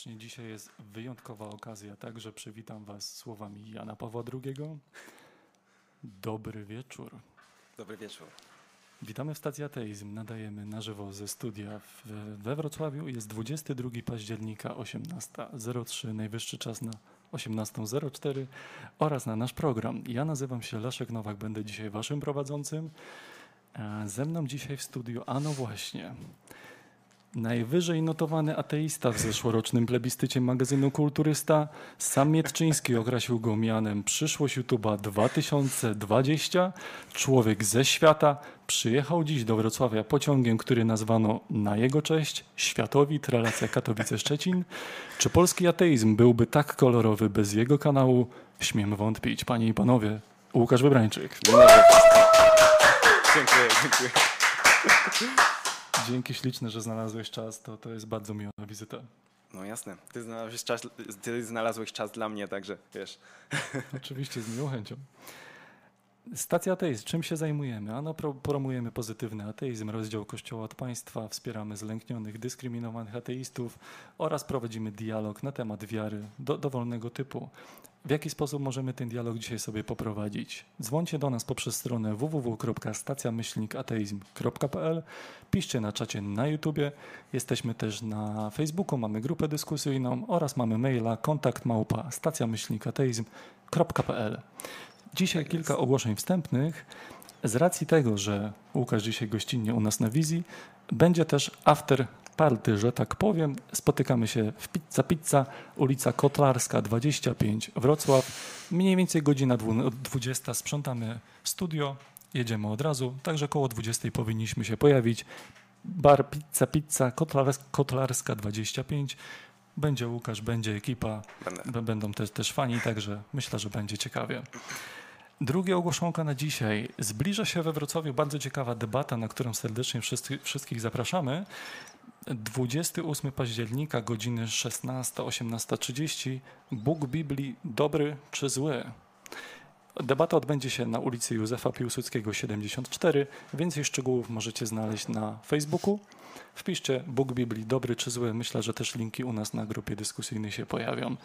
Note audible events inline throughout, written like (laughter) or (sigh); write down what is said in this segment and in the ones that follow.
serdecznie. Dzisiaj jest wyjątkowa okazja, także przywitam Was słowami Jana Pawła II. Dobry wieczór. Dobry wieczór. Witamy w stacji Ateizm. Nadajemy na żywo ze studia w, we Wrocławiu. Jest 22 października 18.03. Najwyższy czas na 18.04 oraz na nasz program. Ja nazywam się Leszek Nowak, będę dzisiaj Waszym prowadzącym. Ze mną dzisiaj w studiu, a no właśnie, Najwyżej notowany ateista w zeszłorocznym plebiscycie magazynu Kulturysta, sam Mietczyński określił go mianem Przyszłość YouTube'a 2020. Człowiek ze świata przyjechał dziś do Wrocławia pociągiem, który nazwano na jego cześć Światowit relacja Katowice-Szczecin. Czy polski ateizm byłby tak kolorowy bez jego kanału? Śmiem wątpić, panie i panowie. Łukasz Wybrańczyk. Dziękuję, dziękuję. Dzięki śliczne, że znalazłeś czas. To, to jest bardzo miła wizyta. No jasne. Ty znalazłeś, czas, ty znalazłeś czas dla mnie, także wiesz. Oczywiście, z miłą chęcią. Stacja Ateizm. Czym się zajmujemy? Ano, promujemy pozytywny ateizm, rozdział Kościoła od państwa, wspieramy zlęknionych, dyskryminowanych ateistów oraz prowadzimy dialog na temat wiary do, dowolnego typu. W jaki sposób możemy ten dialog dzisiaj sobie poprowadzić? Dzwońcie do nas poprzez stronę www.stacjamyślnikateizm.pl Piszcie na czacie na YouTubie. Jesteśmy też na Facebooku, mamy grupę dyskusyjną oraz mamy maila kontakt małpa stacjamyślnikateizm.pl Dzisiaj kilka ogłoszeń wstępnych. Z racji tego, że Łukasz dzisiaj gościnnie u nas na wizji, będzie też after party, że tak powiem. Spotykamy się w Pizza Pizza, ulica Kotlarska 25, Wrocław. Mniej więcej godzina 20. Sprzątamy studio, jedziemy od razu, także koło 20 powinniśmy się pojawić. Bar Pizza Pizza Kotlarska, Kotlarska 25. Będzie Łukasz, będzie ekipa, Będę. będą też, też fani, także myślę, że będzie ciekawie. Drugie ogłoszonka na dzisiaj. Zbliża się we Wrocławiu bardzo ciekawa debata, na którą serdecznie wszyscy, wszystkich zapraszamy. 28 października, godziny 16-18.30. Bóg Biblii dobry czy zły? Debata odbędzie się na ulicy Józefa Piłsudskiego 74. Więcej szczegółów możecie znaleźć na Facebooku. Wpiszcie Bóg Biblii, dobry czy zły. Myślę, że też linki u nas na grupie dyskusyjnej się pojawią.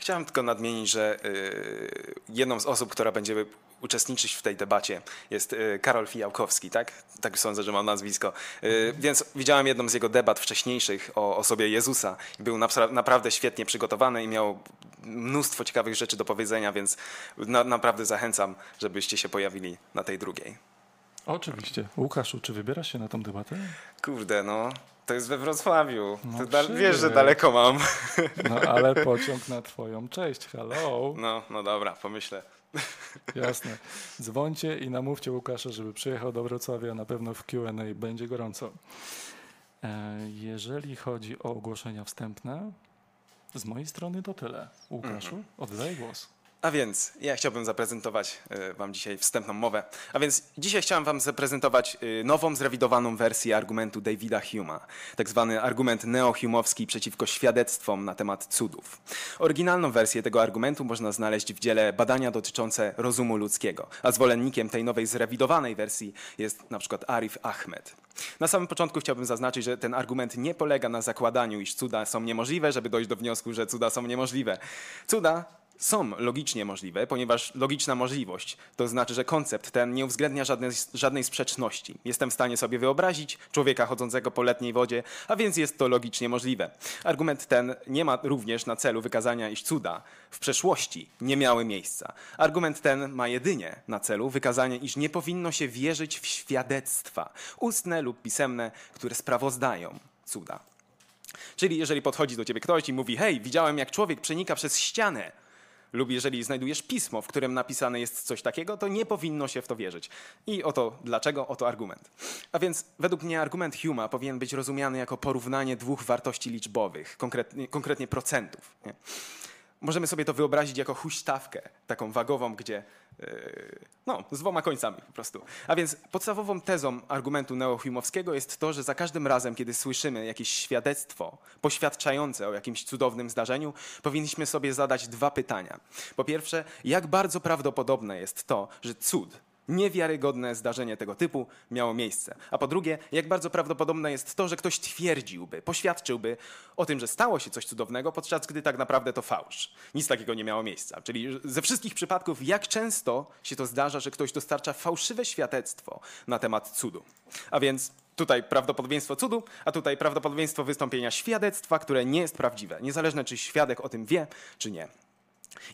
Chciałem tylko nadmienić, że y, jedną z osób, która będzie uczestniczyć w tej debacie jest y, Karol Fijałkowski, tak? Tak sądzę, że mam nazwisko. Y, więc widziałem jedną z jego debat wcześniejszych o osobie Jezusa. Był naprawdę świetnie przygotowany i miał mnóstwo ciekawych rzeczy do powiedzenia, więc na, naprawdę zachęcam, żebyście się pojawili na tej drugiej. Oczywiście. Łukaszu, czy wybierasz się na tą debatę? Kurde, no. To jest we Wrocławiu. No wiesz, że daleko mam. (laughs) No ale pociąg na twoją cześć. Hello. No, no dobra, pomyślę. (laughs) Jasne. Dzwońcie i namówcie Łukasza, żeby przyjechał do Wrocławia. Na pewno w Q&A będzie gorąco. E, jeżeli chodzi o ogłoszenia wstępne, z mojej strony to tyle. Łukaszu, -hmm. oddaję głos. A więc ja chciałbym zaprezentować e, Wam dzisiaj wstępną mowę. A więc dzisiaj chciałem Wam zaprezentować e, nową, zrewidowaną wersję argumentu Davida Huma, tak zwany argument neohumowski przeciwko świadectwom na temat cudów. Oryginalną wersję tego argumentu można znaleźć w dziele Badania dotyczące rozumu ludzkiego, a zwolennikiem tej nowej, zrewidowanej wersji jest na przykład Arif Ahmed. Na samym początku chciałbym zaznaczyć, że ten argument nie polega na zakładaniu, iż cuda są niemożliwe, żeby dojść do wniosku, że cuda są niemożliwe. Cuda są logicznie możliwe, ponieważ logiczna możliwość to znaczy, że koncept ten nie uwzględnia żadnej, żadnej sprzeczności. Jestem w stanie sobie wyobrazić człowieka chodzącego po letniej wodzie, a więc jest to logicznie możliwe. Argument ten nie ma również na celu wykazania, iż cuda w przeszłości nie miały miejsca. Argument ten ma jedynie na celu wykazanie, iż nie powinno się wierzyć w świadectwa, ustne lub pisemne, które sprawozdają cuda. Czyli jeżeli podchodzi do ciebie ktoś i mówi: Hej, widziałem jak człowiek przenika przez ścianę lub jeżeli znajdujesz pismo, w którym napisane jest coś takiego, to nie powinno się w to wierzyć. I oto dlaczego, oto argument. A więc według mnie argument Huma powinien być rozumiany jako porównanie dwóch wartości liczbowych, konkretnie, konkretnie procentów. Nie? Możemy sobie to wyobrazić jako huśtawkę, taką wagową, gdzie Yy, no, z dwoma końcami po prostu. A więc podstawową tezą argumentu neohumowskiego jest to, że za każdym razem, kiedy słyszymy jakieś świadectwo poświadczające o jakimś cudownym zdarzeniu, powinniśmy sobie zadać dwa pytania. Po pierwsze, jak bardzo prawdopodobne jest to, że cud niewiarygodne zdarzenie tego typu miało miejsce. A po drugie, jak bardzo prawdopodobne jest to, że ktoś twierdziłby, poświadczyłby o tym, że stało się coś cudownego, podczas gdy tak naprawdę to fałsz. Nic takiego nie miało miejsca. Czyli ze wszystkich przypadków, jak często się to zdarza, że ktoś dostarcza fałszywe świadectwo na temat cudu. A więc tutaj prawdopodobieństwo cudu, a tutaj prawdopodobieństwo wystąpienia świadectwa, które nie jest prawdziwe. Niezależne, czy świadek o tym wie, czy nie.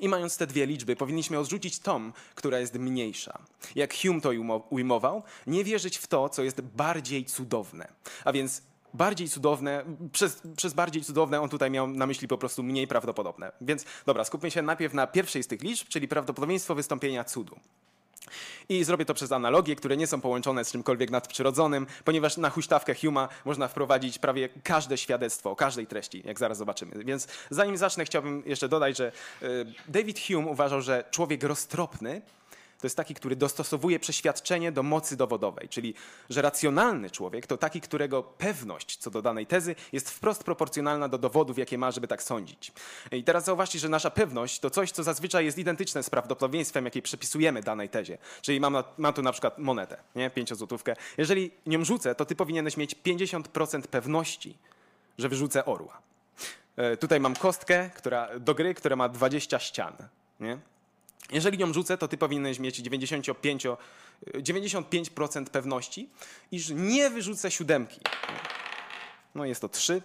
I mając te dwie liczby, powinniśmy odrzucić tą, która jest mniejsza. Jak Hume to ujmował, nie wierzyć w to, co jest bardziej cudowne. A więc bardziej cudowne, przez, przez bardziej cudowne on tutaj miał na myśli po prostu mniej prawdopodobne. Więc dobra, skupmy się najpierw na pierwszej z tych liczb, czyli prawdopodobieństwo wystąpienia cudu. I zrobię to przez analogie, które nie są połączone z czymkolwiek nadprzyrodzonym, ponieważ na huśtawkę Huma można wprowadzić prawie każde świadectwo o każdej treści, jak zaraz zobaczymy. Więc zanim zacznę, chciałbym jeszcze dodać, że e, David Hume uważał, że człowiek roztropny to jest taki, który dostosowuje przeświadczenie do mocy dowodowej, czyli że racjonalny człowiek to taki, którego pewność co do danej tezy jest wprost proporcjonalna do dowodów, jakie ma, żeby tak sądzić. I teraz zauważcie, że nasza pewność to coś, co zazwyczaj jest identyczne z prawdopodobieństwem, jakie przypisujemy danej tezie. Czyli mam, na, mam tu na przykład monetę, nie? pięciozłotówkę. Jeżeli nią rzucę, to ty powinieneś mieć 50% pewności, że wyrzucę orła. E, tutaj mam kostkę która, do gry, która ma 20 ścian. Nie? Jeżeli nią rzucę, to ty powinieneś mieć 95, 95% pewności, iż nie wyrzucę siódemki. No jest to 3.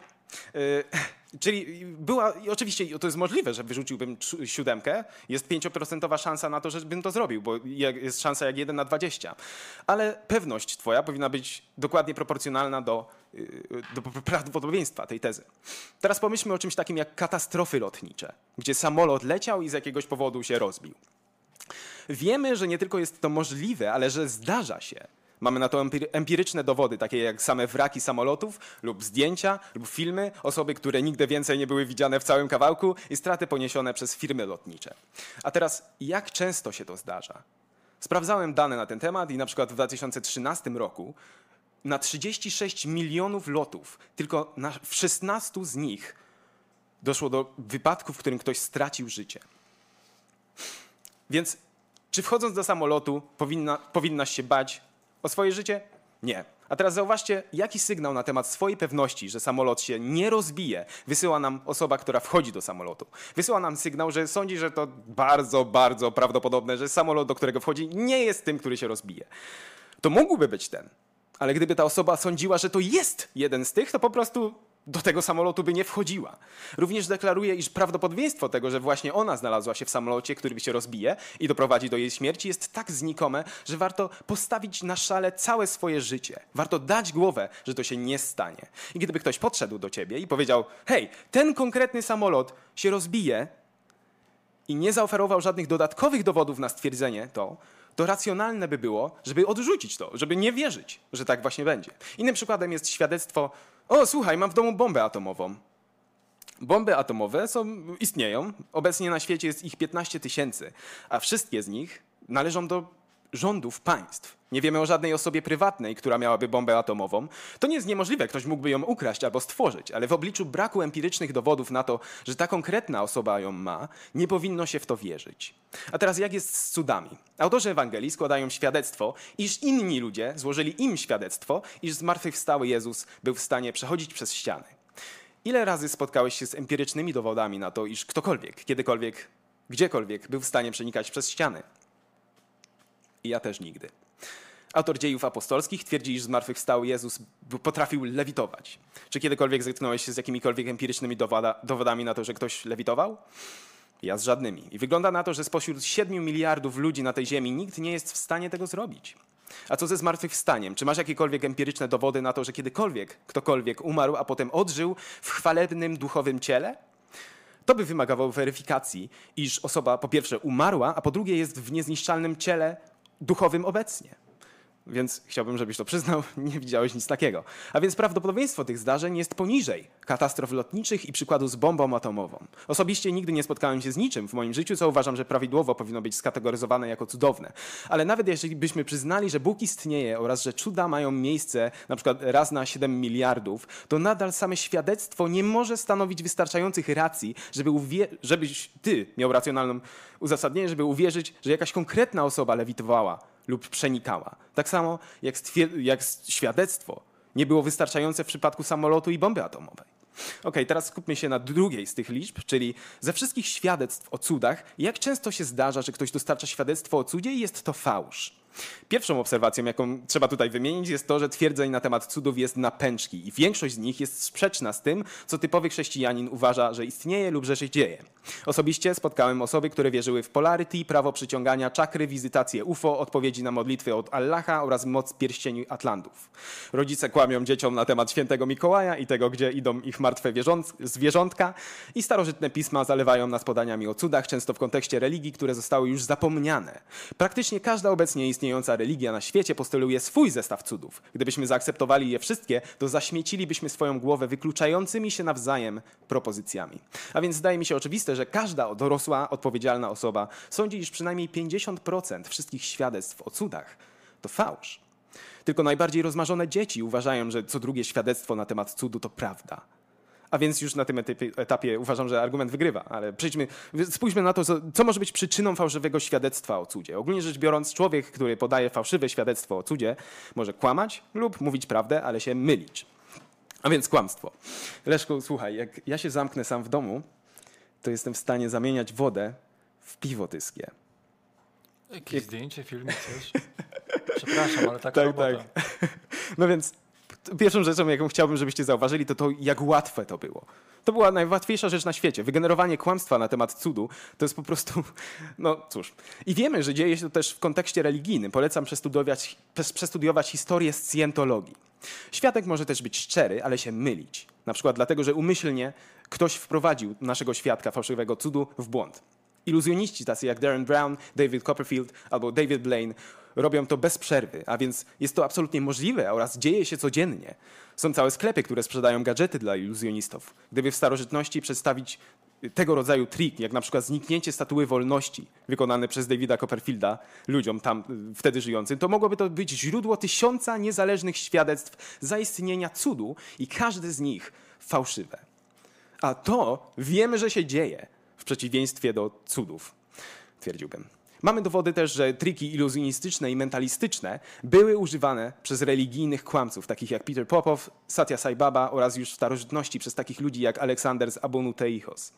Czyli była, oczywiście to jest możliwe, że wyrzuciłbym siódemkę, jest 5% szansa na to, żebym to zrobił, bo jest szansa jak 1 na 20. Ale pewność twoja powinna być dokładnie proporcjonalna do, yy, do prawdopodobieństwa tej tezy. Teraz pomyślmy o czymś takim jak katastrofy lotnicze, gdzie samolot leciał i z jakiegoś powodu się rozbił. Wiemy, że nie tylko jest to możliwe, ale że zdarza się. Mamy na to empiryczne dowody, takie jak same wraki samolotów lub zdjęcia lub filmy, osoby, które nigdy więcej nie były widziane w całym kawałku i straty poniesione przez firmy lotnicze. A teraz, jak często się to zdarza? Sprawdzałem dane na ten temat i na przykład w 2013 roku na 36 milionów lotów, tylko na, w 16 z nich doszło do wypadku, w którym ktoś stracił życie. Więc czy wchodząc do samolotu powinna, powinnaś się bać o swoje życie? Nie. A teraz zauważcie, jaki sygnał na temat swojej pewności, że samolot się nie rozbije, wysyła nam osoba, która wchodzi do samolotu. Wysyła nam sygnał, że sądzi, że to bardzo, bardzo prawdopodobne, że samolot, do którego wchodzi, nie jest tym, który się rozbije. To mógłby być ten. Ale gdyby ta osoba sądziła, że to jest jeden z tych, to po prostu do tego samolotu by nie wchodziła. Również deklaruje, iż prawdopodobieństwo tego, że właśnie ona znalazła się w samolocie, który się rozbije i doprowadzi do jej śmierci, jest tak znikome, że warto postawić na szale całe swoje życie. Warto dać głowę, że to się nie stanie. I gdyby ktoś podszedł do ciebie i powiedział: Hej, ten konkretny samolot się rozbije i nie zaoferował żadnych dodatkowych dowodów na stwierdzenie to, to racjonalne by było, żeby odrzucić to, żeby nie wierzyć, że tak właśnie będzie. Innym przykładem jest świadectwo o, słuchaj, mam w domu bombę atomową. Bomby atomowe są, istnieją. Obecnie na świecie jest ich 15 tysięcy, a wszystkie z nich należą do rządów państw. Nie wiemy o żadnej osobie prywatnej, która miałaby bombę atomową. To nie jest niemożliwe, ktoś mógłby ją ukraść albo stworzyć, ale w obliczu braku empirycznych dowodów na to, że ta konkretna osoba ją ma, nie powinno się w to wierzyć. A teraz jak jest z cudami? Autorzy Ewangelii składają świadectwo, iż inni ludzie złożyli im świadectwo, iż zmartwychwstały Jezus był w stanie przechodzić przez ściany. Ile razy spotkałeś się z empirycznymi dowodami na to, iż ktokolwiek, kiedykolwiek, gdziekolwiek był w stanie przenikać przez ściany? I ja też nigdy. Autor dziejów apostolskich twierdzi, iż zmartwychwstały Jezus potrafił lewitować. Czy kiedykolwiek zetknąłeś się z jakimikolwiek empirycznymi dowoda, dowodami na to, że ktoś lewitował? Ja z żadnymi. I wygląda na to, że spośród 7 miliardów ludzi na tej ziemi nikt nie jest w stanie tego zrobić. A co ze zmartwychwstaniem? Czy masz jakiekolwiek empiryczne dowody na to, że kiedykolwiek ktokolwiek umarł, a potem odżył w chwalebnym duchowym ciele? To by wymagało weryfikacji, iż osoba po pierwsze umarła, a po drugie jest w niezniszczalnym ciele duchowym obecnie. Więc chciałbym, żebyś to przyznał, (laughs) nie widziałeś nic takiego. A więc prawdopodobieństwo tych zdarzeń jest poniżej katastrof lotniczych i przykładu z bombą atomową. Osobiście nigdy nie spotkałem się z niczym w moim życiu, co uważam, że prawidłowo powinno być skategoryzowane jako cudowne. Ale nawet jeżeli byśmy przyznali, że Bóg istnieje oraz że cuda mają miejsce na przykład raz na 7 miliardów, to nadal same świadectwo nie może stanowić wystarczających racji, żeby żebyś ty miał racjonalną uzasadnienie, żeby uwierzyć, że jakaś konkretna osoba lewitowała lub przenikała. Tak samo jak, jak świadectwo nie było wystarczające w przypadku samolotu i bomby atomowej. Ok, teraz skupmy się na drugiej z tych liczb, czyli ze wszystkich świadectw o cudach, jak często się zdarza, że ktoś dostarcza świadectwo o cudzie i jest to fałsz. Pierwszą obserwacją, jaką trzeba tutaj wymienić, jest to, że twierdzeń na temat cudów jest na pęczki i większość z nich jest sprzeczna z tym, co typowy chrześcijanin uważa, że istnieje lub że się dzieje. Osobiście spotkałem osoby, które wierzyły w polarity, prawo przyciągania, czakry, wizytację UFO, odpowiedzi na modlitwy od Allaha oraz moc pierścieni Atlantów. Rodzice kłamią dzieciom na temat świętego Mikołaja i tego, gdzie idą ich martwe zwierzątka i starożytne pisma zalewają nas podaniami o cudach, często w kontekście religii, które zostały już zapomniane. Praktycznie każda obecnie istnieje istniejąca religia na świecie postuluje swój zestaw cudów. Gdybyśmy zaakceptowali je wszystkie, to zaśmiecilibyśmy swoją głowę wykluczającymi się nawzajem propozycjami. A więc zdaje mi się oczywiste, że każda dorosła, odpowiedzialna osoba sądzi, iż przynajmniej 50% wszystkich świadectw o cudach to fałsz. Tylko najbardziej rozmarzone dzieci uważają, że co drugie świadectwo na temat cudu to prawda. A więc już na tym etapie, etapie, uważam, że argument wygrywa. Ale przejdźmy, spójrzmy na to, co, co, może być przyczyną fałszywego świadectwa o cudzie. Ogólnie rzecz biorąc, człowiek, który podaje fałszywe świadectwo o cudzie, może kłamać lub mówić prawdę, ale się mylić. A więc kłamstwo. Leszku, słuchaj, jak ja się zamknę sam w domu, to jestem w stanie zamieniać wodę w piwo tyskie. Jakieś jak... zdjęcie, film, coś? Przepraszam, ale taka tak, robota. Tak. No więc pierwszą rzeczą, jaką chciałbym, żebyście zauważyli, to to, jak łatwe to było. To była najłatwiejsza rzecz na świecie. Wygenerowanie kłamstwa na temat cudu to jest po prostu, (laughs) no cóż. I wiemy, że dzieje się to też w kontekście religijnym. Polecam przestudiować, przestudiować historię scjentologii. Świadek może też być szczery, ale się mylić. Na przykład dlatego, że umyślnie ktoś wprowadził naszego świadka fałszywego cudu w błąd. Iluzjoniści tacy jak Darren Brown, David Copperfield albo David Blaine robią to bez przerwy, a więc jest to absolutnie możliwe oraz dzieje się codziennie. Są całe sklepy, które sprzedają gadżety dla iluzjonistów. Gdyby w starożytności przedstawić tego rodzaju trik, jak na przykład zniknięcie statuły wolności wykonane przez Davida Copperfielda ludziom tam y, wtedy żyjącym, to mogłoby to być źródło tysiąca niezależnych świadectw zaistnienia cudu i każde z nich fałszywe. A to wiemy, że się dzieje w przeciwieństwie do cudów, twierdziłbym. Mamy dowody też, że triki iluzjonistyczne i mentalistyczne były używane przez religijnych kłamców, takich jak Peter Popow, Satya Sai Baba oraz już w starożytności przez takich ludzi jak Aleksander z Abonuteichos.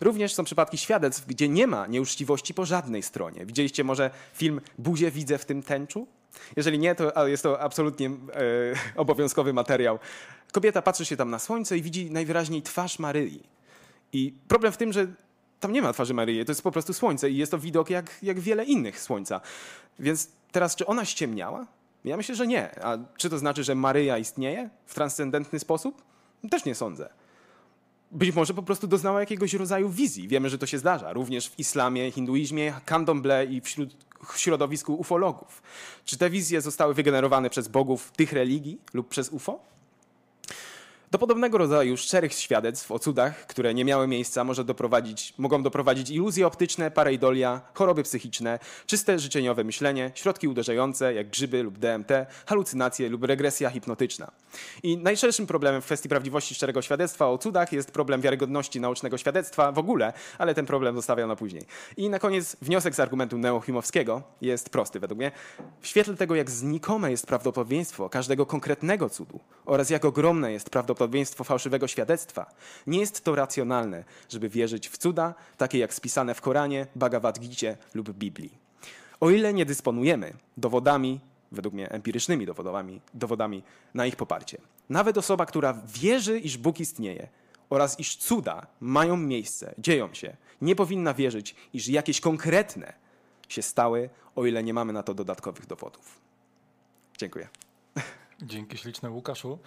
Również są przypadki świadectw, gdzie nie ma nieuczciwości po żadnej stronie. Widzieliście może film Buzie widzę w tym tęczu? Jeżeli nie, to jest to absolutnie e, obowiązkowy materiał. Kobieta patrzy się tam na słońce i widzi najwyraźniej twarz Maryi. I problem w tym, że tam nie ma twarzy Maryi, to jest po prostu słońce i jest to widok jak, jak wiele innych słońca. Więc teraz, czy ona ściemniała? Ja myślę, że nie. A czy to znaczy, że Maryja istnieje w transcendentny sposób? Też nie sądzę. Być może po prostu doznała jakiegoś rodzaju wizji. Wiemy, że to się zdarza. Również w islamie, hinduizmie, candomblé i wśród środowisku ufologów. Czy te wizje zostały wygenerowane przez bogów tych religii lub przez UFO? Do podobnego rodzaju szczerych świadectw o cudach, które nie miały miejsca, może doprowadzić, mogą doprowadzić iluzje optyczne, pareidolia, choroby psychiczne, czyste życzeniowe myślenie, środki uderzające jak grzyby lub DMT, halucynacje lub regresja hipnotyczna. I najszerszym problemem w kwestii prawdziwości szczerego świadectwa o cudach jest problem wiarygodności naucznego świadectwa w ogóle, ale ten problem zostawiam na później. I na koniec wniosek z argumentu neohumowskiego jest prosty według mnie. W świetle tego, jak znikome jest prawdopodobieństwo każdego konkretnego cudu oraz jak ogromne jest prawdopodobieństwo prawdopodobieństwo fałszywego świadectwa. Nie jest to racjonalne, żeby wierzyć w cuda, takie jak spisane w Koranie, Bhagavad Gita lub Biblii. O ile nie dysponujemy dowodami, według mnie empirycznymi dowodami, dowodami na ich poparcie. Nawet osoba, która wierzy, iż Bóg istnieje oraz iż cuda mają miejsce, dzieją się, nie powinna wierzyć, iż jakieś konkretne się stały, o ile nie mamy na to dodatkowych dowodów. Dziękuję. Dzięki śliczne Łukaszu.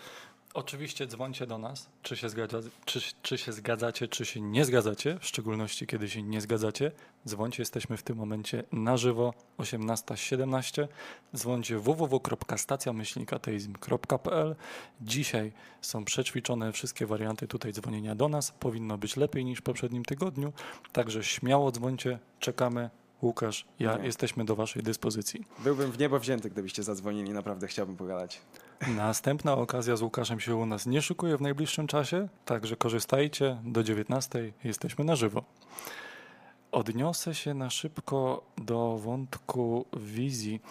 Oczywiście dzwońcie do nas, czy się, zgadza, czy, czy się zgadzacie, czy się nie zgadzacie, w szczególności kiedy się nie zgadzacie. Dzwońcie, jesteśmy w tym momencie na żywo 18.17. Dzwońcie www.stacjamyślnikateizm.pl. Dzisiaj są przećwiczone wszystkie warianty tutaj dzwonienia do nas. Powinno być lepiej niż w poprzednim tygodniu, także śmiało dzwońcie, czekamy. Łukasz, ja nie. jesteśmy do Waszej dyspozycji. Byłbym w niebo wzięty, gdybyście zadzwonili, naprawdę chciałbym pogadać. Następna okazja z Łukaszem się u nas nie szykuje w najbliższym czasie, także korzystajcie. Do 19 jesteśmy na żywo. odniosę się na szybko do wątku wizji.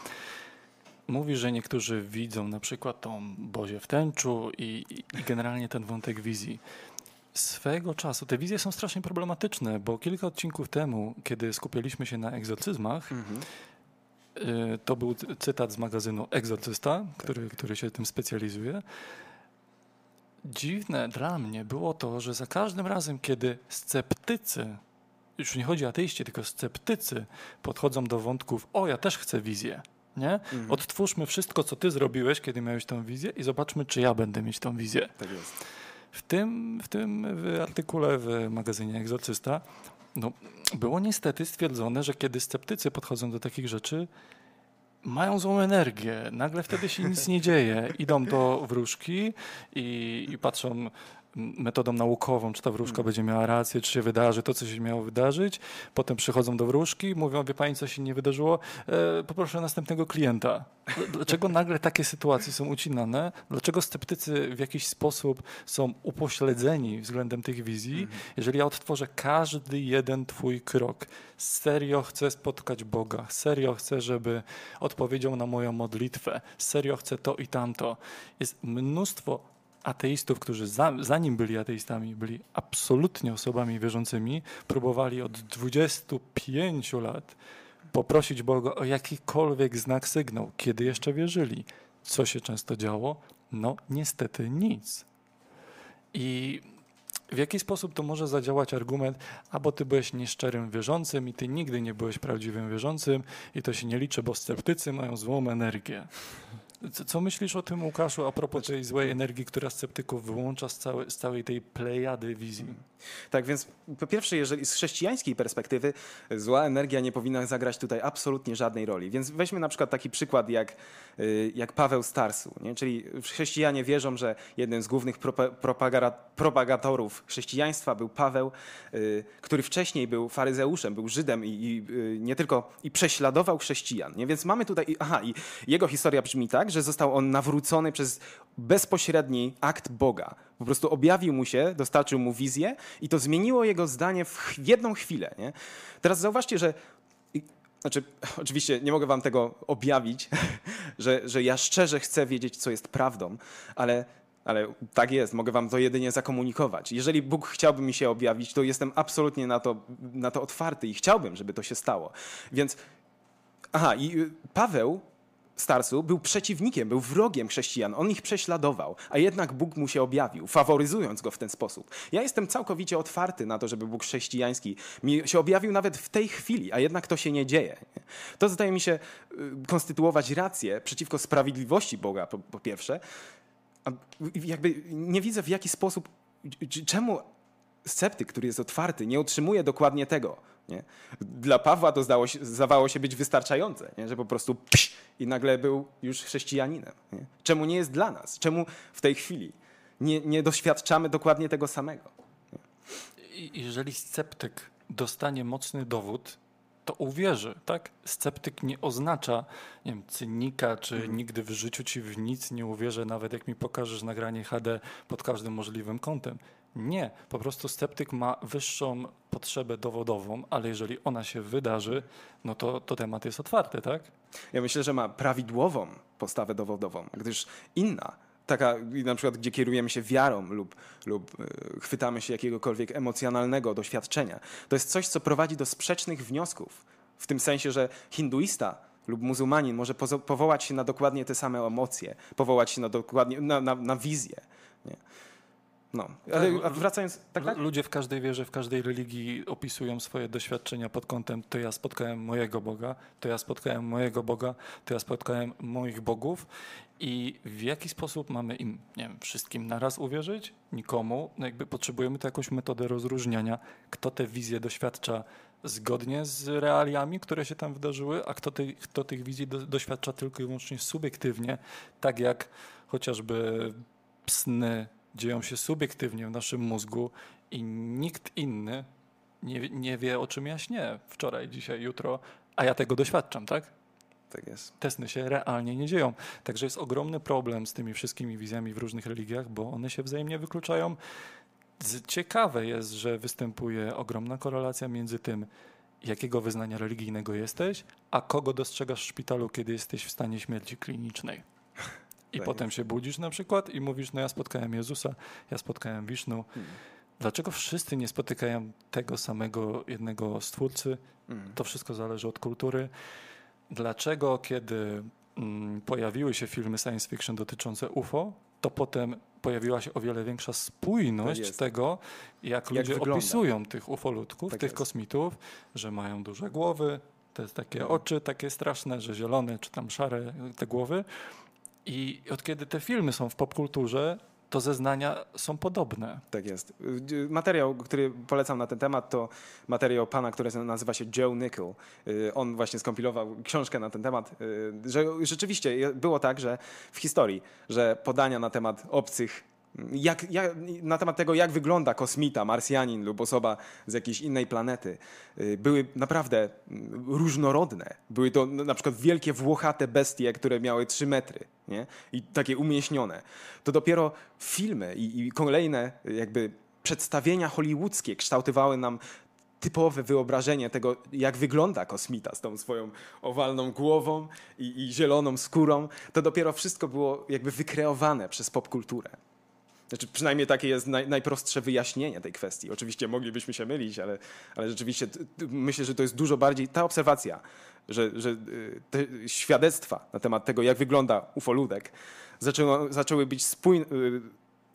Mówi, że niektórzy widzą na przykład tą Bozie w tęczu i, i generalnie ten wątek wizji. Swego czasu te wizje są strasznie problematyczne, bo kilka odcinków temu, kiedy skupialiśmy się na egzorcyzmach, Mhm. Y, to był cy- cytat z magazynu Egzorcysta, który, który się tym specjalizuje. Dziwne dla mnie było to, że za każdym razem, kiedy sceptycy, już nie chodzi o ateiści, tylko sceptycy podchodzą do wątków, o ja też chcę wizję, nie? Mhm. Odtwórzmy wszystko, co ty zrobiłeś, kiedy miałeś tą wizję i zobaczmy, czy ja będę mieć tą wizję. Tak jest. W tym, w tym w artykule w magazynie Egzorcysta no, było niestety stwierdzone, że kiedy sceptycy podchodzą do takich rzeczy, mają złą energię. Nagle wtedy się nic nie dzieje. Idą do wróżki i, i patrzą metodą naukową, czy ta wróżka będzie miała rację, czy się wydarzy to, co się miało wydarzyć. Potem przychodzą do wróżki, mówią, wie pani, co się nie wydarzyło, e, poproszę następnego klienta. Dl- Dlaczego nagle takie sytuacje są ucinane? Dlaczego sceptycy w jakiś sposób są upośledzeni względem tych wizji? Jeżeli ja odtworzę każdy jeden twój krok, serio chcę spotkać Boga, serio chcę, żeby odpowiedział na moją modlitwę, serio chcę to i tamto. Jest mnóstwo ateistów, którzy za, zanim byli ateistami, byli absolutnie osobami wierzącymi, próbowali od 25 lat poprosić Boga o jakikolwiek znak, sygnał, kiedy jeszcze wierzyli. Co się często działo? No, niestety nic. I w jaki sposób to może zadziałać argument, albo ty byłeś nieszczerym wierzącym i ty nigdy nie byłeś prawdziwym wierzącym i to się nie liczy, bo sceptycy mają złą energię. Co, co myślisz o tym, Łukaszu, a propos tej złej energii, która sceptyków wyłącza z, całe, z całej tej plejady wizji? Tak więc po pierwsze, jeżeli z chrześcijańskiej perspektywy zła energia nie powinna zagrać tutaj absolutnie żadnej roli. Więc weźmy na przykład taki przykład jak, y, jak Paweł Starsu. Nie? Czyli chrześcijanie wierzą, że jednym z głównych propagatorów chrześcijaństwa był Paweł, y, który wcześniej był faryzeuszem, był Żydem i, i y, nie tylko i prześladował chrześcijan. Nie? Więc mamy tutaj, aha, i jego historia brzmi tak, że został on nawrócony przez bezpośredni akt Boga. Po prostu objawił mu się, dostarczył mu wizję i to zmieniło jego zdanie w jedną chwilę. Nie? Teraz zauważcie, że znaczy, (laughs) oczywiście nie mogę wam tego objawić, (laughs) że, że ja szczerze chcę wiedzieć, co jest prawdą, ale, ale tak jest, mogę wam to jedynie zakomunikować. Jeżeli Bóg chciałby mi się objawić, to jestem absolutnie na to, na to otwarty i chciałbym, żeby to się stało. Więc, aha, i y, Paweł Starsu był przeciwnikiem, był wrogiem chrześcijan. On ich prześladował, a jednak Bóg mu się objawił, faworyzując go w ten sposób. Ja jestem całkowicie otwarty na to, żeby Bóg chrześcijański mi się objawił nawet w tej chwili, a jednak to się nie dzieje. To zdaje mi się y, konstytuować rację przeciwko sprawiedliwości Boga, po, po pierwsze. A jakby nie widzę w jaki sposób, czemu sceptyk, który jest otwarty, nie otrzymuje dokładnie tego. Nie? Dla Pawła to zdało się, zdawało się być wystarczające, nie? że po prostu pś, i nagle był już chrześcijaninem. Nie? Czemu nie jest dla nas? Czemu w tej chwili nie, nie doświadczamy dokładnie tego samego? Jeżeli sceptyk dostanie mocny dowód, to uwierzy, tak? Sceptyk nie oznacza, nie wiem, cynika, czy nigdy w życiu ci w nic nie uwierzę, nawet jak mi pokażesz nagranie HD pod każdym możliwym kątem. Nie, po prostu sceptyk ma wyższą potrzebę dowodową, ale jeżeli ona się wydarzy, no to, to temat jest otwarty, tak? Ja myślę, że ma prawidłową postawę dowodową, gdyż inna, taka na przykład, gdzie kierujemy się wiarą lub, lub e, chwytamy się jakiegokolwiek emocjonalnego doświadczenia, to jest coś, co prowadzi do sprzecznych wniosków. W tym sensie, że hinduista lub muzułmanin może powołać się na dokładnie te same emocje, powołać się na dokładnie, na, na, na wizję. Nie? No, ale a wracając, tak, tak? Lu- Ludzie w każdej wierze, w każdej religii opisują swoje doświadczenia pod kątem to ja spotkałem mojego Boga, to ja spotkałem mojego Boga, to ja spotkałem moich bogów i w jaki sposób mamy im, nie wiem, wszystkim naraz uwierzyć? Nikomu. No jakby potrzebujemy tu jakąś metodę rozróżniania, kto te wizje doświadcza zgodnie z realiami, które się tam wydarzyły, a kto, ty, kto tych wizji do, doświadcza tylko i wyłącznie subiektywnie, tak jak chociażby sny dzieją się subiektywnie w naszym mózgu i nikt inny nie, nie wie, o czym ja śnię wczoraj, dzisiaj, jutro, a ja tego doświadczam, tak? Tak jest. Te sny się realnie nie dzieją. Także jest ogromny problem z tymi wszystkimi wizjami w różnych religiach, bo one się wzajemnie wykluczają. Ciekawe jest, że występuje ogromna korelacja między tym, jakiego wyznania religijnego jesteś, a kogo dostrzegasz w szpitalu, kiedy jesteś w stanie śmierci klinicznej. I potem się budzisz na przykład i mówisz, no ja spotkałem Jezusa, ja spotkałem Wisznu. Hmm. Dlaczego wszyscy nie spotykają tego samego jednego stwórcy? Mm. To wszystko zależy od kultury. Dlaczego, kiedy mm, pojawiły się filmy science fiction dotyczące UFO, to potem pojawiła się o wiele większa spójność tego, jak, ludzie wygląda. opisują tych ufolutków, Tak tych jest. kosmitów, że mają duże głowy, te takie No. oczy takie straszne, że zielone czy tam szare te głowy. I od kiedy te filmy są w popkulturze, to zeznania są podobne. Tak jest. Materiał, który polecam na ten temat, to materiał pana, który nazywa się Joe Nickel. Y, On właśnie skompilował książkę na ten temat, y, że rzeczywiście było tak, że w historii, że podania na temat obcych, jak, jak, na temat tego, jak wygląda kosmita, marsjanin lub osoba z jakiejś innej planety, y, były naprawdę mm, różnorodne. Były to n- na przykład wielkie, włochate bestie, które miały 3 metry nie? i takie umieśnione. To dopiero filmy i, i kolejne jakby przedstawienia hollywoodzkie kształtowały nam typowe wyobrażenie tego, jak wygląda kosmita z tą swoją owalną głową i, i zieloną skórą. To dopiero wszystko było jakby wykreowane przez popkulturę. Znaczy, przynajmniej takie jest naj, najprostsze wyjaśnienie tej kwestii. Oczywiście moglibyśmy się mylić, ale, ale rzeczywiście myślę, że to jest dużo bardziej ta obserwacja, że, że y, te świadectwa na temat tego, jak wygląda ufoludek, zaczęło, zaczęły być spójne,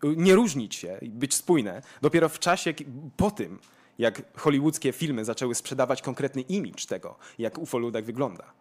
nie różnić się i być spójne dopiero w czasie po tym, jak hollywoodzkie filmy zaczęły sprzedawać konkretny imidż tego, jak ufoludek wygląda.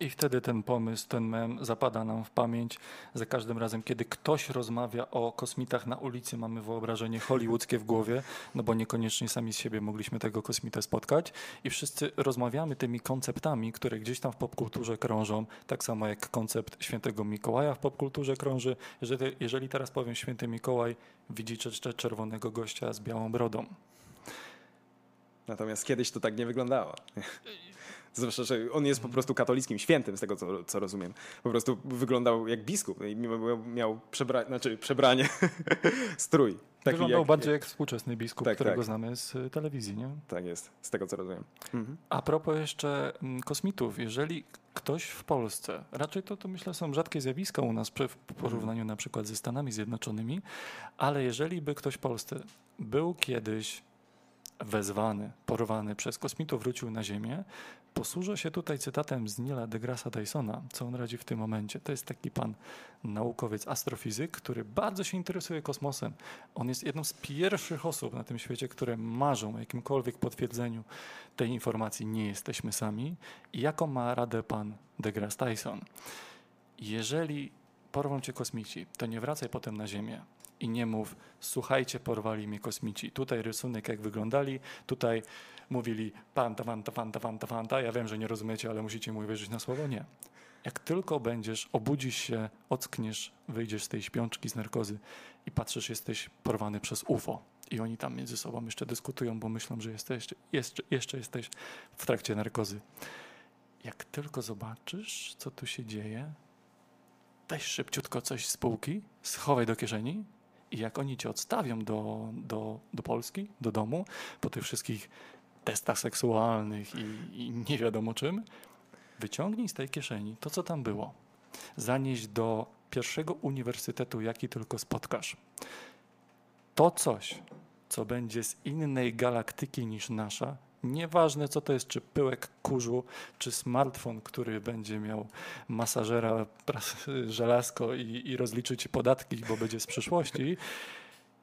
I wtedy ten pomysł, ten mem zapada nam w pamięć. Za każdym razem, kiedy ktoś rozmawia o kosmitach na ulicy, mamy wyobrażenie hollywoodzkie w głowie, no bo niekoniecznie sami z siebie mogliśmy tego kosmitę spotkać. I wszyscy rozmawiamy tymi konceptami, które gdzieś tam w popkulturze krążą, tak samo jak koncept świętego Mikołaja w popkulturze krąży. Jeżeli, jeżeli teraz powiem święty Mikołaj, widzicie czerwonego gościa z białą brodą. Natomiast kiedyś to tak nie wyglądało. (laughs) Zwłaszcza, że on jest po prostu katolickim świętym, z tego co, co rozumiem. Po prostu wyglądał jak biskup i miał, miał przebra znaczy przebranie, (laughs) strój. Taki Wyglądał jak, bardziej jak współczesny biskup, Tak, którego tak. znamy z y, telewizji, nie? Tak jest, z tego co rozumiem. Mhm. A propos jeszcze mm, kosmitów, jeżeli ktoś w Polsce, raczej to, to myślę są rzadkie zjawiska u nas w porównaniu na przykład ze Stanami Zjednoczonymi, ale jeżeli by ktoś w Polsce był kiedyś wezwany, porwany przez kosmitów, wrócił na Ziemię, posłużę się tutaj cytatem z Nila deGrasse Tysona, co on radzi w tym momencie. To jest taki pan naukowiec, astrofizyk, który bardzo się interesuje kosmosem. On jest jedną z pierwszych osób na tym świecie, które marzą o jakimkolwiek potwierdzeniu tej informacji. Nie jesteśmy sami. I jaką ma radę pan deGrasse Tyson? Jeżeli porwą cię kosmici, to nie wracaj potem na Ziemię i nie mów, słuchajcie, porwali mnie kosmici. Tutaj rysunek, jak wyglądali, tutaj mówili panta, fanta, fanta, fanta, fanta. Ja wiem, że nie rozumiecie, ale musicie mu wierzyć na słowo. Nie. Jak tylko będziesz, obudzisz się, ockniesz, wyjdziesz z tej śpiączki, z narkozy i patrzysz, jesteś porwany przez UFO. I oni tam między sobą jeszcze dyskutują, bo myślą, że jesteś, jeszcze, jeszcze jesteś w trakcie narkozy. Jak tylko zobaczysz, co tu się dzieje, weź szybciutko coś z półki, schowaj do kieszeni i jak oni cię odstawią do, do, do Polski, do domu, po tych wszystkich testach seksualnych i, i nie wiadomo czym, wyciągnij z tej kieszeni to, co tam było. Zanieś do pierwszego uniwersytetu, jaki tylko spotkasz. To coś, co będzie z innej galaktyki niż nasza, nieważne co to jest, czy pyłek kurzu, czy smartfon, który będzie miał masażera, żelazko i, i rozliczy ci podatki, bo będzie z przyszłości,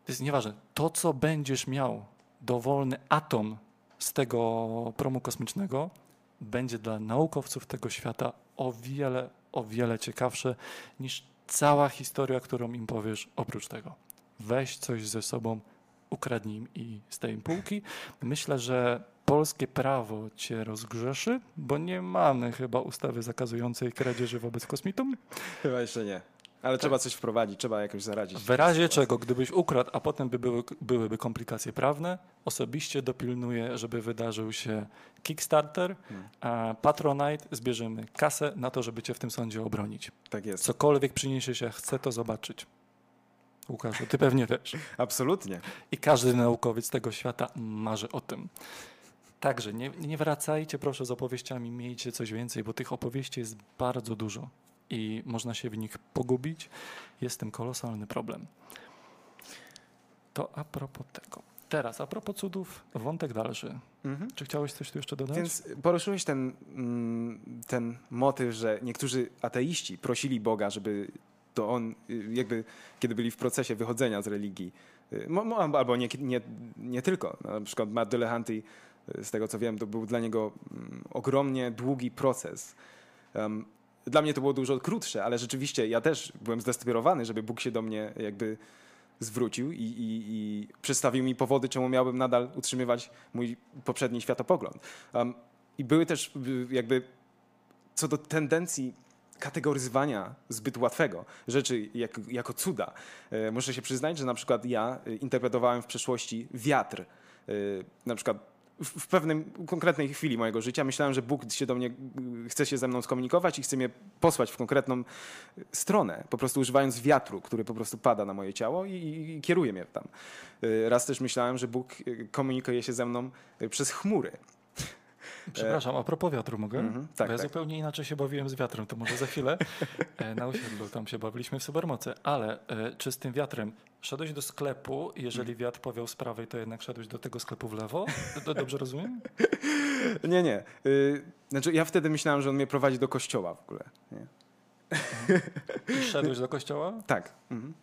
to jest nieważne. To, co będziesz miał, dowolny atom z tego promu kosmicznego, będzie dla naukowców tego świata o wiele, o wiele ciekawsze niż cała historia, którą im powiesz oprócz tego. Weź coś ze sobą, ukradnij im i z tej półki. Myślę, że polskie prawo cię rozgrzeszy, bo nie mamy chyba ustawy zakazującej kradzieży wobec kosmitum. Chyba jeszcze nie. Ale trzeba coś wprowadzić, trzeba jakoś zaradzić. W razie czego, gdybyś ukradł, a potem by były, byłyby komplikacje prawne, osobiście dopilnuję, żeby wydarzył się Kickstarter, a Patronite, zbierzemy kasę na to, żeby cię w tym sądzie obronić. Tak jest. Cokolwiek przyniesie się, chcę to zobaczyć. Łukaszu, ty pewnie wiesz. Absolutnie. I każdy naukowiec tego świata marzy o tym. Także nie, nie wracajcie proszę z opowieściami, miejcie coś więcej, bo tych opowieści jest bardzo dużo i można się w nich pogubić. Jest tym kolosalny problem. To a propos tego. Teraz, a propos cudów, wątek dalszy. Mhm. Czy chciałeś coś tu jeszcze dodać? Więc poruszyłeś ten, mm, ten motyw, że niektórzy ateiści prosili Boga, żeby to on, y, jakby kiedy byli w procesie wychodzenia z religii, y, albo nie, nie, nie tylko. Na przykład Matt Delehanty, z tego co wiem, to był dla niego mm, ogromnie długi proces. Dla mnie to było dużo krótsze, ale rzeczywiście ja też byłem zdesperowany, żeby Bóg się do mnie jakby zwrócił i, i, i przedstawił mi powody, czemu miałbym nadal utrzymywać mój poprzedni światopogląd. I były też y, jakby co do tendencji kategoryzowania zbyt łatwego rzeczy jak, jako cuda. E, muszę się przyznać, że na przykład ja y, interpretowałem w przeszłości wiatr. Y, na przykład w, pewnej konkretnej chwili mojego życia myślałem, że Bóg się do mnie y, chce się ze mną skomunikować i chce mnie posłać w konkretną y, stronę, po prostu używając wiatru, który po prostu pada na moje ciało i, i, i kieruje mnie tam. Y, Raz też myślałem, że Bóg komunikuje się ze mną przez chmury. Przepraszam, a propos wiatru mogę? Mhm, tak, Bo ja tak. zupełnie inaczej się bawiłem z wiatrem, to może za chwilę. (laughs) E, Na osiedlu tam się bawiliśmy w Supermocy. Ale e, czy z tym wiatrem szedłeś do sklepu jeżeli Mm. wiatr powiał z prawej, to jednak szedłeś do tego sklepu w lewo? Do- Dobrze rozumiem? (laughs) Nie, nie. Y, Znaczy, ja wtedy myślałem, że on mnie prowadzi do kościoła w ogóle. Nie. I szedłeś do kościoła Tak, mhm.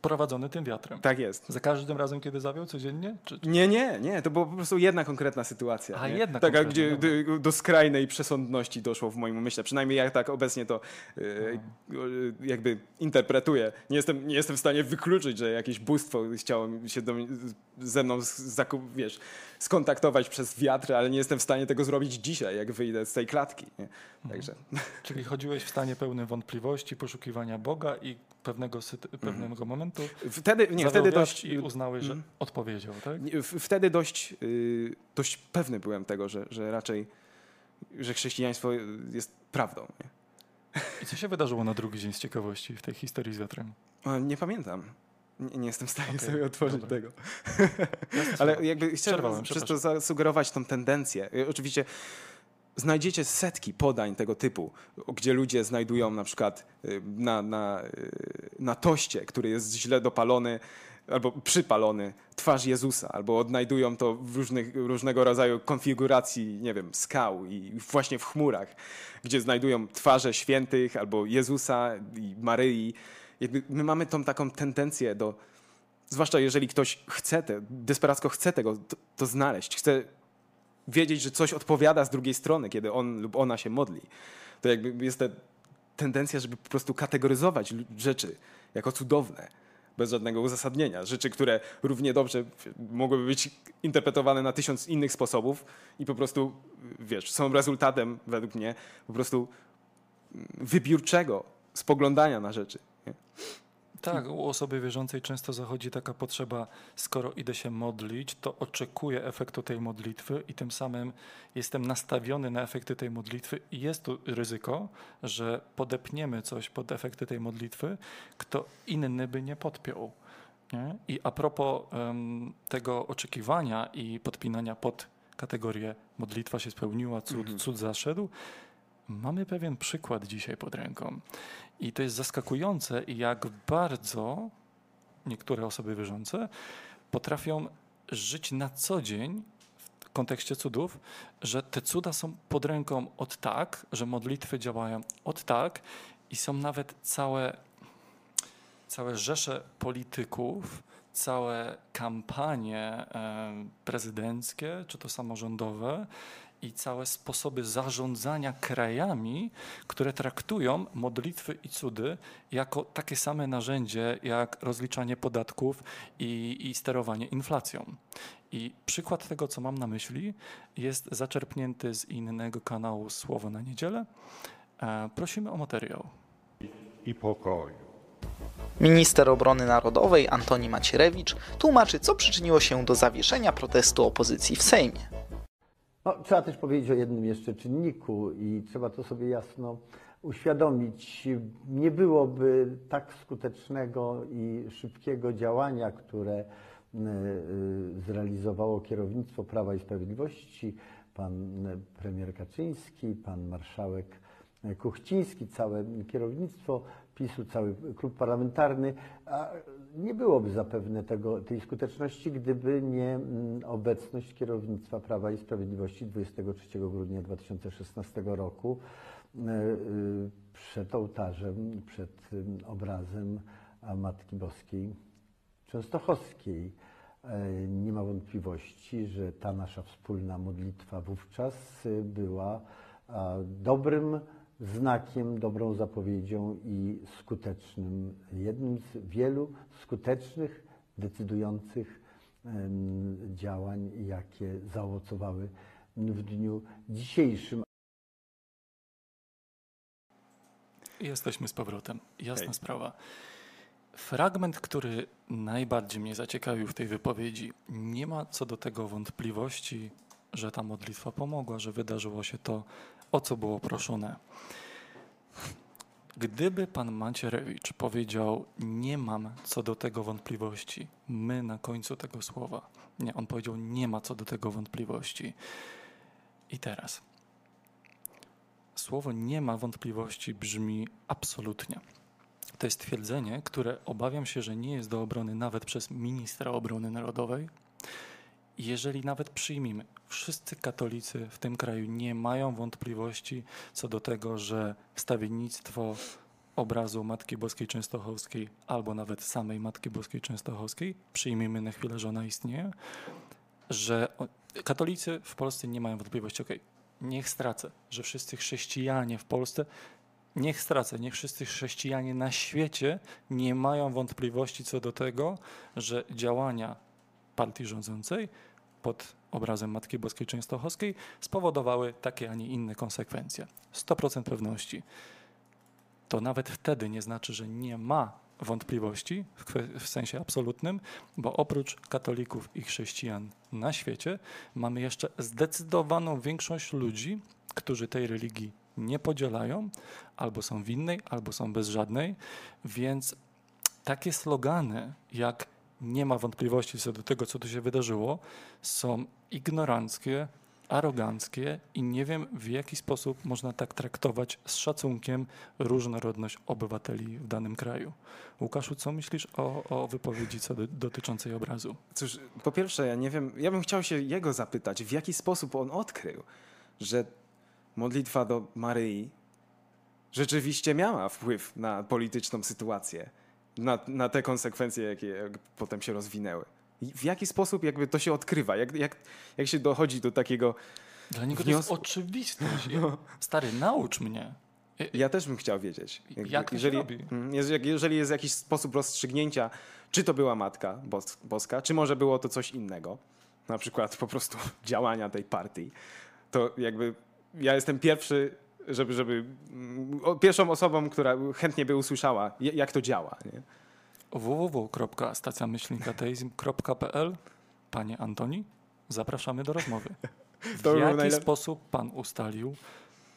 Prowadzony tym wiatrem. tak jest. Za każdym razem, kiedy zawiał codziennie? Czy, czy... Nie, nie, nie, to była po prostu jedna konkretna sytuacja. A, nie? jedna Taka, gdzie do, do skrajnej przesądności doszło w moim umyśle. Przynajmniej ja tak obecnie to e, jakby interpretuję. Nie jestem, nie jestem w stanie wykluczyć, że jakieś bóstwo chciało się do, ze mną z- zakup, wiesz, skontaktować przez wiatr, ale nie jestem w stanie tego zrobić dzisiaj, jak wyjdę z tej klatki. Nie? Także Czyli chodziłeś w stanie pełnym wątpliwości, poszukiwania Boga i pewnego, sytu- pewnego momentu wtedy, nie, wtedy dość, i uznałeś, że Mhm. odpowiedział, tak? Nie, w- Wtedy dość, y, dość pewny byłem tego, że, że raczej że chrześcijaństwo jest prawdą. Nie? I co się wydarzyło na drugi dzień z ciekawości w tej historii z wiatrem? O, Nie pamiętam. Nie, nie jestem w stanie Okej, sobie otworzyć dobra. tego. (laughs) Ale jakby chciałem przez to zasugerować tą tendencję. Y, Oczywiście znajdziecie setki podań tego typu, gdzie ludzie znajdują na przykład y, na, na, y, na toście, który jest źle dopalony albo przypalony, twarz Jezusa, albo odnajdują to w różnych, różnego rodzaju konfiguracji, nie wiem, skał i właśnie w chmurach, gdzie znajdują twarze świętych albo Jezusa i Maryi. My mamy tą taką tendencję do, zwłaszcza jeżeli ktoś chce, te, desperacko chce tego to, to znaleźć, chce wiedzieć, że coś odpowiada z drugiej strony, kiedy on lub ona się modli. To jakby jest ta tendencja, żeby po prostu kategoryzować rzeczy jako cudowne, bez żadnego uzasadnienia. Rzeczy, które równie dobrze mogłyby być interpretowane na tysiąc innych sposobów i po prostu, wiesz, są rezultatem, według mnie, po prostu mm, wybiórczego spoglądania na rzeczy. Nie? Tak, u osoby wierzącej często zachodzi taka potrzeba, skoro idę się modlić, to oczekuję efektu tej modlitwy i tym samym jestem nastawiony na efekty tej modlitwy i jest tu ryzyko, że podepniemy coś pod efekty tej modlitwy, kto inny by nie podpiął. Nie? I a propos em, tego oczekiwania i podpinania pod kategorię modlitwa się spełniła, cud, Mhm. cud zaszedł, mamy pewien przykład dzisiaj pod ręką. I to jest zaskakujące, jak bardzo niektóre osoby wierzące potrafią żyć na co dzień w kontekście cudów, że te cuda są pod ręką od tak, że modlitwy działają od tak i są nawet całe, całe rzesze polityków, całe kampanie prezydenckie czy to samorządowe i całe sposoby zarządzania krajami, które traktują modlitwy i cudy jako takie same narzędzie jak rozliczanie podatków i, i sterowanie inflacją. I przykład tego, co mam na myśli, jest zaczerpnięty z innego kanału Słowo na Niedzielę. E, prosimy o materiał. i pokoju. Minister Obrony Narodowej Antoni Macierewicz tłumaczy, co przyczyniło się do zawieszenia protestu opozycji w Sejmie. No, trzeba też powiedzieć o jednym jeszcze czynniku i trzeba to sobie jasno uświadomić. Nie byłoby tak skutecznego i szybkiego działania, które y, y, zrealizowało kierownictwo Prawa i Sprawiedliwości, pan y, premier Kaczyński, pan marszałek Kuchciński, całe kierownictwo PiSu, cały klub parlamentarny, a nie byłoby zapewne tego, tej skuteczności, gdyby nie mm, obecność kierownictwa Prawa i Sprawiedliwości 23 grudnia 2016 roku y, y, przed ołtarzem, przed y, obrazem Matki Boskiej Częstochowskiej. E, Nie ma wątpliwości, że ta nasza wspólna modlitwa wówczas była dobrym znakiem, dobrą zapowiedzią i skutecznym, jednym z wielu skutecznych, decydujących działań, jakie zaowocowały w dniu dzisiejszym. Jesteśmy z powrotem. Jasna Hej. sprawa. Fragment, który najbardziej mnie zaciekawił w tej wypowiedzi, nie ma co do tego wątpliwości, że ta modlitwa pomogła, że wydarzyło się to, o co było proszone. Gdyby pan Macierewicz powiedział, nie mam co do tego wątpliwości, my na końcu tego słowa. Nie, on powiedział, nie ma co do tego wątpliwości. I teraz. Słowo nie ma wątpliwości brzmi absolutnie. To jest twierdzenie, które obawiam się, że nie jest do obrony nawet przez ministra obrony narodowej. Jeżeli nawet przyjmijmy, wszyscy katolicy w tym kraju nie mają wątpliwości co do tego, że wstawiennictwo obrazu Matki Boskiej Częstochowskiej albo nawet samej Matki Boskiej Częstochowskiej, przyjmijmy na chwilę, że ona istnieje, że katolicy w Polsce nie mają wątpliwości, okej, niech stracę, że wszyscy chrześcijanie w Polsce, niech stracę, niech wszyscy chrześcijanie na świecie nie mają wątpliwości co do tego, że działania partii rządzącej pod obrazem Matki Boskiej Częstochowskiej spowodowały takie, a nie inne konsekwencje. 100% pewności. To nawet wtedy nie znaczy, że nie ma wątpliwości w, sensie absolutnym, bo oprócz katolików i chrześcijan na świecie mamy jeszcze zdecydowaną większość ludzi, którzy tej religii nie podzielają, albo są w innej, albo są bez żadnej, więc takie slogany jak nie ma wątpliwości co do tego, co tu się wydarzyło, są ignoranckie, aroganckie i nie wiem, w jaki sposób można tak traktować z szacunkiem różnorodność obywateli w danym kraju. Łukaszu, co myślisz o, o wypowiedzi co do, dotyczącej obrazu? Cóż, po pierwsze, ja nie wiem, ja bym chciał się jego zapytać, w jaki sposób on odkrył, że modlitwa do Maryi rzeczywiście miała wpływ na polityczną sytuację, na, na te konsekwencje, jakie jak potem się rozwinęły. I w jaki sposób jakby to się odkrywa? Jak, jak, jak się dochodzi do takiego... Dla niego to Wniosku- jest oczywistość. Stary, naucz mnie. Ja też bym chciał wiedzieć. Jakby, Jak to jeżeli? Mm, jest- jak- jeżeli jest jakiś sposób rozstrzygnięcia, czy to była Matka Bos- Boska, czy może było to coś innego, na przykład po prostu (laughs) działania tej partii, to jakby ja jestem pierwszy, żeby, żeby mm, pierwszą osobą, która chętnie by usłyszała, jak to działa. Nie? www.stacjamyślnikateizm.pl Panie Antoni, zapraszamy do rozmowy. (laughs) W To jaki najlep- sposób Pan ustalił,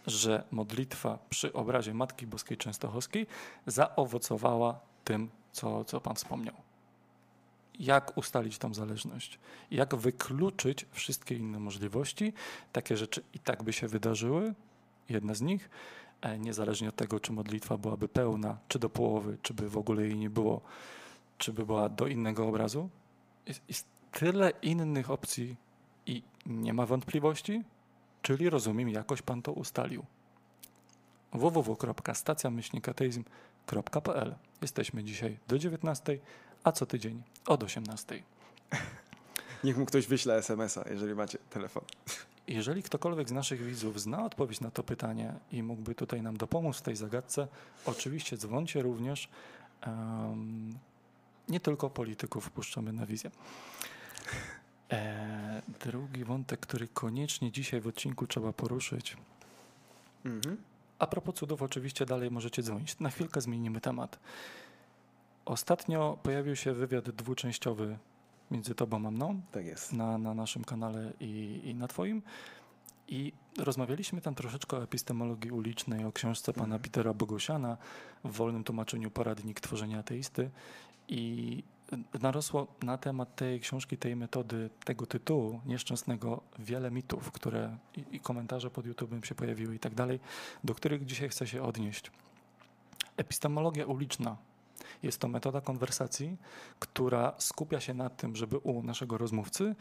że modlitwa przy obrazie Matki Boskiej Częstochowskiej zaowocowała tym, co, co Pan wspomniał? Jak ustalić tą zależność? Jak wykluczyć wszystkie inne możliwości? Takie rzeczy i tak by się wydarzyły, jedna z nich, e, niezależnie od tego, czy modlitwa byłaby pełna, czy do połowy, czy by w ogóle jej nie było, czy by była do innego obrazu. Jest, jest tyle innych opcji i nie ma wątpliwości, czyli rozumiem, jakoś Pan to ustalił. www.stacjamyślnikateizm.pl Jesteśmy dzisiaj do 19, a co tydzień od 18. (laughs) Niech mu ktoś wyśle SMS-a, jeżeli macie telefon. Jeżeli ktokolwiek z naszych widzów zna odpowiedź na to pytanie i mógłby tutaj nam dopomóc w tej zagadce, oczywiście dzwońcie również. em, nie tylko polityków wpuszczamy na wizję. E, drugi wątek, który koniecznie dzisiaj w odcinku trzeba poruszyć. Mhm. A propos cudów, oczywiście dalej możecie dzwonić. Na chwilkę zmienimy temat. Ostatnio pojawił się wywiad dwuczęściowy między tobą a mną Tak jest. na, na naszym kanale i, i na Twoim. I rozmawialiśmy tam troszeczkę o epistemologii ulicznej, o książce pana Petera Bogusiana w wolnym tłumaczeniu Poradnik Tworzenia Ateisty. I narosło na temat tej książki, tej metody, tego tytułu nieszczęsnego wiele mitów, które i, i komentarze pod YouTube'em się pojawiły i tak dalej, do których dzisiaj chcę się odnieść. Epistemologia uliczna jest to metoda konwersacji, która skupia się na tym, żeby u naszego rozmówcy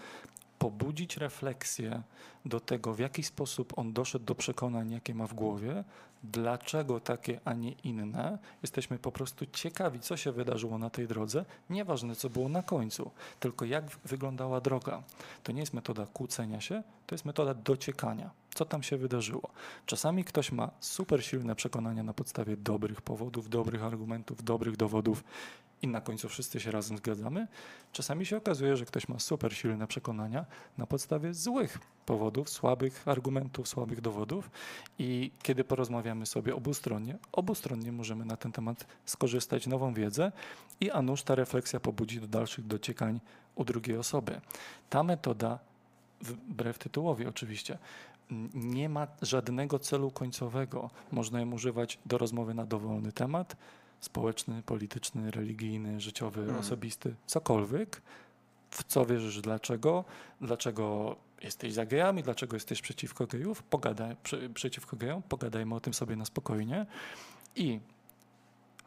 pobudzić refleksję do tego, w jaki sposób on doszedł do przekonań, jakie ma w głowie, dlaczego takie, a nie inne. Jesteśmy po prostu ciekawi, co się wydarzyło na tej drodze, nieważne co było na końcu, tylko jak wyglądała droga. To nie jest metoda kłócenia się, to jest metoda dociekania. Co tam się wydarzyło? Czasami ktoś ma super silne przekonania na podstawie dobrych powodów, dobrych argumentów, dobrych dowodów i na końcu wszyscy się razem zgadzamy. Czasami się okazuje, że ktoś ma super silne przekonania na podstawie złych powodów, słabych argumentów, słabych dowodów i kiedy porozmawiamy sobie obustronnie, obustronnie możemy na ten temat skorzystać nową wiedzę i a nuż ta refleksja pobudzi do dalszych dociekań u drugiej osoby. Ta metoda wbrew tytułowi oczywiście, nie ma żadnego celu końcowego. Można ją używać do rozmowy na dowolny temat, społeczny, polityczny, religijny, życiowy, hmm. osobisty, cokolwiek. W co wierzysz, dlaczego? Dlaczego jesteś za gejami? Dlaczego jesteś przeciwko gejów? Pogadaj, przy, przeciwko gejom? Pogadajmy o tym sobie na spokojnie. I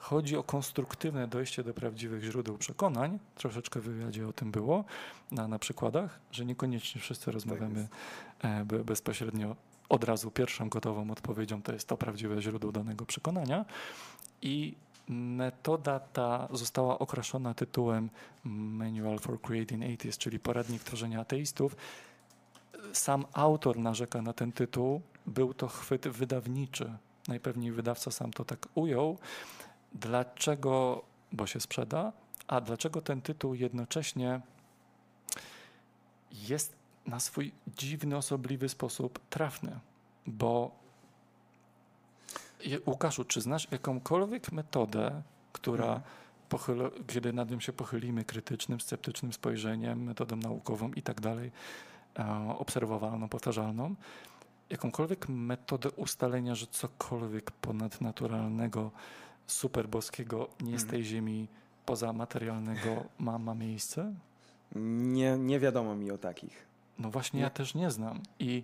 chodzi o konstruktywne dojście do prawdziwych źródeł przekonań. Troszeczkę w wywiadzie o tym było na, na przykładach, że niekoniecznie wszyscy rozmawiamy tak bezpośrednio od razu pierwszą gotową odpowiedzią to jest to prawdziwe źródło danego przekonania. I Metoda ta została okraszona tytułem Manual for Creating Atheists, czyli poradnik tworzenia ateistów. Sam autor narzeka na ten tytuł. Był to chwyt wydawniczy. Najpewniej wydawca sam to tak ujął. Dlaczego? Bo się sprzeda. A dlaczego ten tytuł jednocześnie jest na swój dziwny, osobliwy sposób trafny? Bo Łukaszu, czy znasz jakąkolwiek metodę, która mhm. pochyla, kiedy nad nią się pochylimy krytycznym, sceptycznym spojrzeniem, metodą naukową i tak dalej, e, obserwowalną, powtarzalną, jakąkolwiek metodę ustalenia, że cokolwiek ponadnaturalnego, superboskiego nie z mhm. tej ziemi pozamaterialnego ma, ma miejsce? Nie, nie wiadomo mi o takich. No właśnie nie? ja też nie znam. I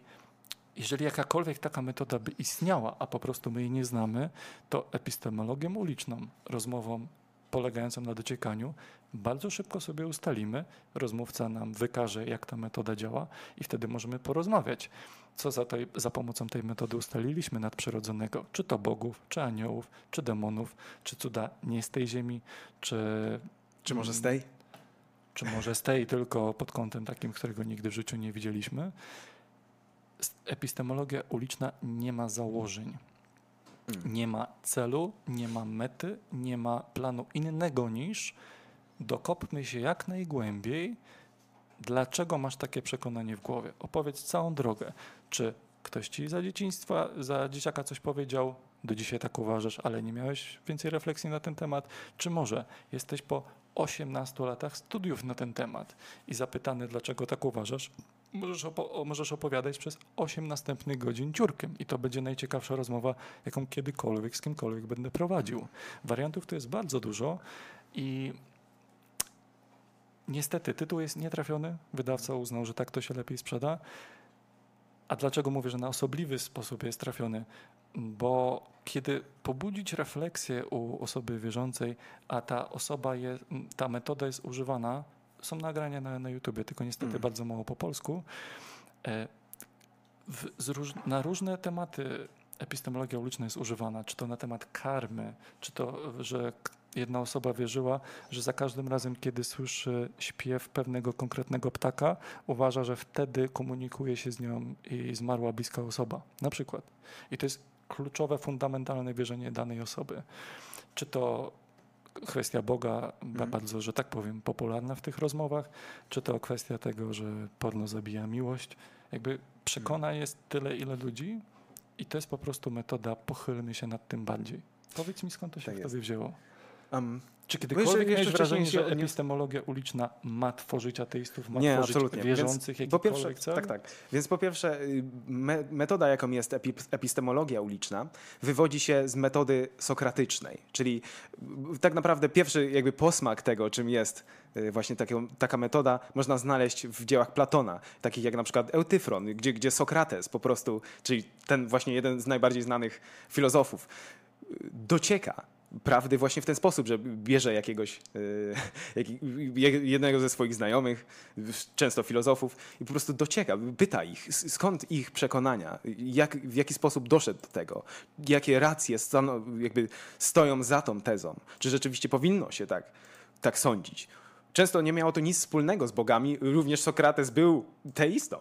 jeżeli jakakolwiek taka metoda by istniała, a po prostu my jej nie znamy, to epistemologią uliczną, rozmową polegającą na dociekaniu, bardzo szybko sobie ustalimy, rozmówca nam wykaże, jak ta metoda działa i wtedy możemy porozmawiać, co za, tej, za pomocą tej metody ustaliliśmy nadprzyrodzonego, czy to bogów, czy aniołów, czy demonów, czy cuda nie z tej ziemi, czy... Czy może z tej? Czy może z tej, tylko pod kątem takim, którego nigdy w życiu nie widzieliśmy epistemologia uliczna nie ma założeń. Hmm. Nie ma celu, nie ma mety, nie ma planu innego niż dokopmy się jak najgłębiej, dlaczego masz takie przekonanie w głowie. Opowiedz całą drogę. Czy ktoś ci za dzieciństwa, za dzieciaka coś powiedział, do dzisiaj tak uważasz, ale nie miałeś więcej refleksji na ten temat? Czy może jesteś po 18 latach studiów na ten temat i zapytany, dlaczego tak uważasz, możesz, opo możesz opowiadać przez 8 następnych godzin ciurkiem i to będzie najciekawsza rozmowa, jaką kiedykolwiek z kimkolwiek będę prowadził. Wariantów tu jest bardzo dużo i niestety tytuł jest nietrafiony. Wydawca uznał, że tak to się lepiej sprzeda. A dlaczego mówię, że na osobliwy sposób jest trafiony? Bo kiedy pobudzić refleksję u osoby wierzącej, a ta osoba, jest, ta metoda jest używana są nagrania na, na YouTubie, tylko niestety mm. bardzo mało po polsku. E, w, róż, na różne tematy epistemologia uliczna jest używana, czy to na temat karmy, czy to, że jedna osoba wierzyła, że za każdym razem, kiedy słyszy śpiew pewnego konkretnego ptaka, uważa, że wtedy komunikuje się z nią i zmarła bliska osoba, na przykład. I to jest kluczowe, fundamentalne wierzenie danej osoby. Czy to kwestia Boga mm. bardzo, że tak powiem, popularna w tych rozmowach, czy to kwestia tego, że porno zabija miłość. Jakby przekona jest tyle, ile ludzi i to jest po prostu metoda, pochylmy się nad tym bardziej. Powiedz mi, skąd to się tak w tobie wzięło? Um, Czy kiedykolwiek miałeś wrażenie, że epistemologia uliczna ma tworzyć ateistów, ma nie, tworzyć absolutnie. wierzących Więc po pierwsze, cel? tak, tak. Więc po pierwsze, y, me, metoda, jaką jest epi, epistemologia uliczna, wywodzi się z metody sokratycznej, czyli y, tak naprawdę pierwszy jakby posmak tego, czym jest y, właśnie taka metoda, można znaleźć w dziełach Platona, takich jak na przykład Eutyfron, gdzie, gdzie Sokrates po prostu, czyli ten właśnie jeden z najbardziej znanych filozofów, docieka prawdy właśnie w ten sposób, że bierze jakiegoś, jaki- je- jednego ze swoich znajomych, często filozofów, i po prostu docieka, pyta ich, skąd ich przekonania, jak, w jaki sposób doszedł do tego, jakie racje jakby stoją za tą tezą, czy rzeczywiście powinno się tak, tak sądzić. Często nie miało to nic wspólnego z bogami, również Sokrates był teistą.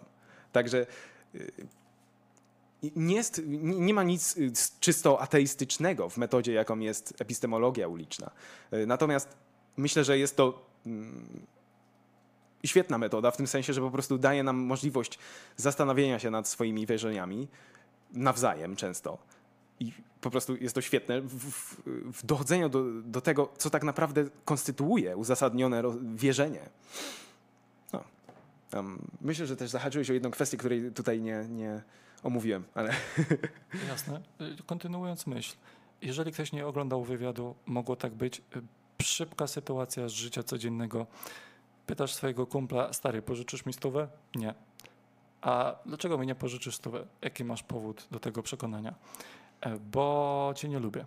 Także i nie, jest, nie ma nic y, czysto ateistycznego w metodzie, jaką jest epistemologia uliczna. Y, Natomiast myślę, że jest to mm, świetna metoda w tym sensie, że po prostu daje nam możliwość zastanowienia się nad swoimi wierzeniami nawzajem często. I po prostu jest to świetne w, w, w dochodzeniu do, do tego, co tak naprawdę konstytuuje uzasadnione wierzenie. No. Em, myślę, że też zahaczyłeś o jedną kwestię, której tutaj nie, nie omówiłem, ale (laughs) Jasne. Y, Kontynuując myśl. Jeżeli ktoś nie oglądał wywiadu, mogło tak być. Y, Szybka sytuacja z życia codziennego. Pytasz swojego kumpla, stary, pożyczysz mi stówę? Nie. A dlaczego mi nie pożyczysz stówę? Jaki masz powód do tego przekonania? E, Bo cię nie lubię.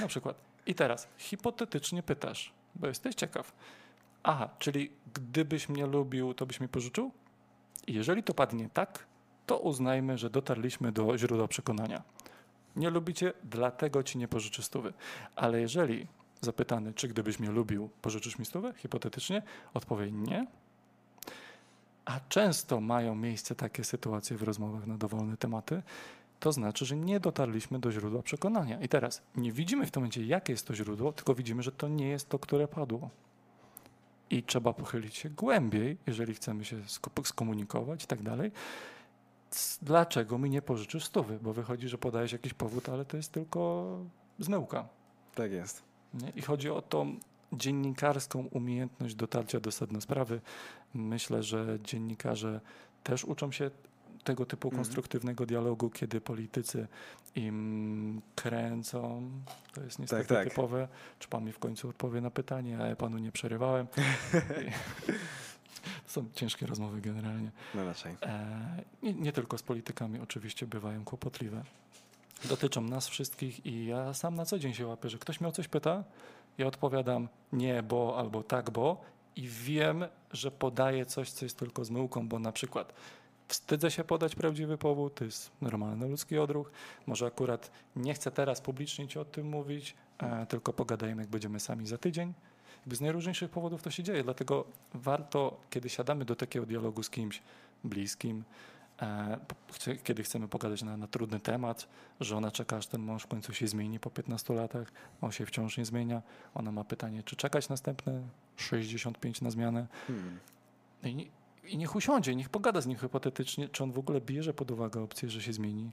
Na przykład. I teraz hipotetycznie pytasz, bo jesteś ciekaw. Aha, czyli gdybyś mnie lubił, to byś mi pożyczył? I jeżeli to padnie tak, to uznajmy, że dotarliśmy do źródła przekonania. Nie lubicie, dlatego ci nie pożyczy stówy. Ale jeżeli zapytany, czy gdybyś mnie lubił, pożyczysz mi stówę, hipotetycznie, odpowie nie. A często mają miejsce takie sytuacje w rozmowach na dowolne tematy, to znaczy, że nie dotarliśmy do źródła przekonania. I teraz nie widzimy w tym momencie, jakie jest to źródło, tylko widzimy, że to nie jest to, które padło. I trzeba pochylić się głębiej, jeżeli chcemy się sko- skomunikować i tak dalej. Dlaczego mi nie pożyczysz stówy? Bo wychodzi, że podajesz jakiś powód, ale to jest tylko zmyłka. tak jest. Nie? I chodzi o tą dziennikarską umiejętność dotarcia do sedna sprawy. Myślę, że dziennikarze też uczą się tego typu Mhm. konstruktywnego dialogu, kiedy politycy im kręcą. To jest niestety tak. typowe. Czy pan mi w końcu odpowie na pytanie, a ja panu nie przerywałem. (laughs) To są ciężkie rozmowy generalnie. No raczej. E, nie, nie tylko z politykami oczywiście bywają kłopotliwe. Dotyczą nas wszystkich i ja sam na co dzień się łapię, że ktoś mnie o coś pyta, ja odpowiadam nie, bo albo tak, bo i wiem, że podaję coś, co jest tylko zmyłką, bo na przykład wstydzę się podać prawdziwy powód, to jest normalny ludzki odruch, może akurat nie chcę teraz publicznie ci o tym mówić, e, tylko pogadajmy, jak będziemy sami za tydzień. Jakby z najróżniejszych powodów to się dzieje, dlatego warto, kiedy siadamy do takiego dialogu z kimś bliskim, e, kiedy chcemy pogadać na, na trudny temat, że ona czeka, aż ten mąż w końcu się zmieni po 15 latach, on się wciąż nie zmienia, ona ma pytanie, czy czekać następne 65 na zmianę. Hmm. I, I niech usiądzie, niech pogada z nim hipotetycznie, czy on w ogóle bierze pod uwagę opcję, że się zmieni,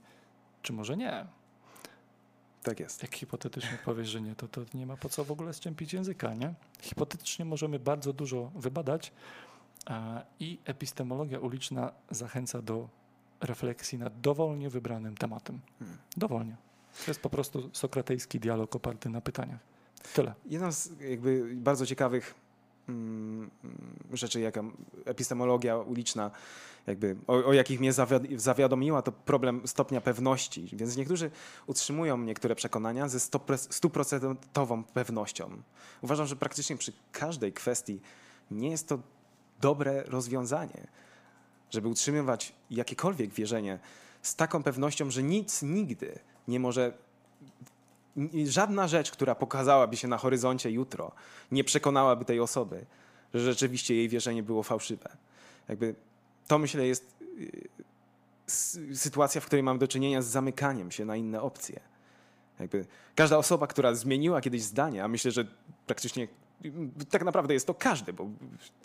czy może nie. Tak jest. Jak hipotetycznie powiesz, że nie, to, to nie ma po co w ogóle szczępić języka, nie? Hipotetycznie możemy bardzo dużo wybadać a, i epistemologia uliczna zachęca do refleksji nad dowolnie wybranym tematem. Hmm. Dowolnie. To jest po prostu sokratejski dialog oparty na pytaniach. Tyle. Jedną z jakby bardzo ciekawych rzeczy, jaka epistemologia uliczna, jakby o, o jakich mnie zawiad- zawiadomiła, to problem stopnia pewności. Więc niektórzy utrzymują niektóre przekonania ze stuprocentową pewnością. Uważam, że praktycznie przy każdej kwestii nie jest to dobre rozwiązanie, żeby utrzymywać jakiekolwiek wierzenie z taką pewnością, że nic nigdy nie może żadna rzecz, która pokazałaby się na horyzoncie jutro, nie przekonałaby tej osoby, że rzeczywiście jej wierzenie było fałszywe. Jakby to myślę jest y, sytuacja, w której mamy do czynienia z zamykaniem się na inne opcje. Jakby każda osoba, która zmieniła kiedyś zdanie, a myślę, że praktycznie y, tak naprawdę jest to każdy, bo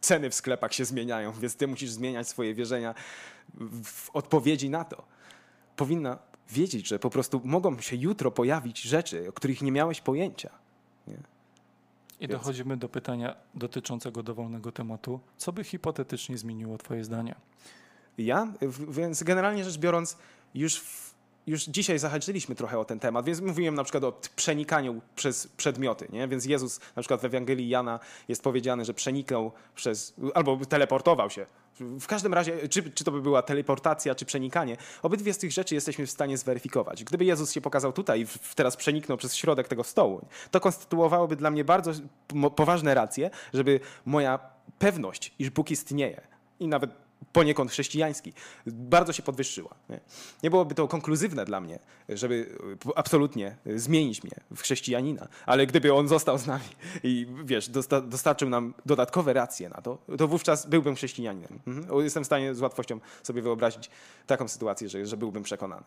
ceny w sklepach się zmieniają, więc ty musisz zmieniać swoje wierzenia w odpowiedzi na to. Powinna wiedzieć, że po prostu mogą się jutro pojawić rzeczy, o których nie miałeś pojęcia. Nie? I Więc- dochodzimy do pytania dotyczącego dowolnego tematu. Co by hipotetycznie zmieniło Twoje zdanie? Ja, więc generalnie rzecz biorąc, już, w, już dzisiaj zahaczyliśmy trochę o ten temat, więc mówiłem na przykład o przenikaniu przez przedmioty, nie? Więc Jezus na przykład w Ewangelii Jana jest powiedziane, że przenikał przez, albo teleportował się. W każdym razie, czy, czy to by była teleportacja, czy przenikanie, obydwie z tych rzeczy jesteśmy w stanie zweryfikować. Gdyby Jezus się pokazał tutaj i teraz przeniknął przez środek tego stołu, to konstytuowałoby dla mnie bardzo poważne racje, żeby moja pewność, iż Bóg istnieje i nawet poniekąd chrześcijański, bardzo się podwyższyła. Nie, nie byłoby to konkluzywne dla mnie, żeby y, absolutnie y, zmienić mnie w chrześcijanina, ale gdyby on został z nami i wiesz, dosta dostarczył nam dodatkowe racje na to, to wówczas byłbym chrześcijaninem. Mhm. Jestem w stanie z łatwością sobie wyobrazić taką sytuację, że, że byłbym przekonany.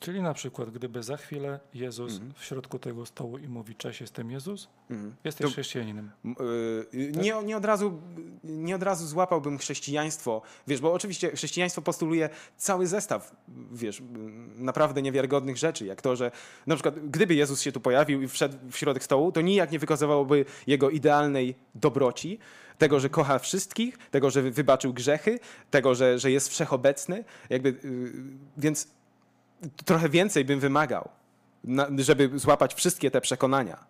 Czyli na przykład, gdyby za chwilę Jezus w środku tego stołu i mówi, cześć, jestem Jezus, jesteś To- chrześcijaninem. M- y, Nie, nie, od razu, nie od razu złapałbym chrześcijaństwo, wiesz, bo oczywiście chrześcijaństwo postuluje cały zestaw, wiesz, naprawdę niewiarygodnych rzeczy, jak to, że na przykład gdyby Jezus się tu pojawił i wszedł w środek stołu, to nijak nie wykazywałoby jego idealnej dobroci, tego, że kocha wszystkich, tego, że wybaczył grzechy, tego, że, że jest wszechobecny, jakby, y, więc trochę więcej bym wymagał, żeby złapać wszystkie te przekonania.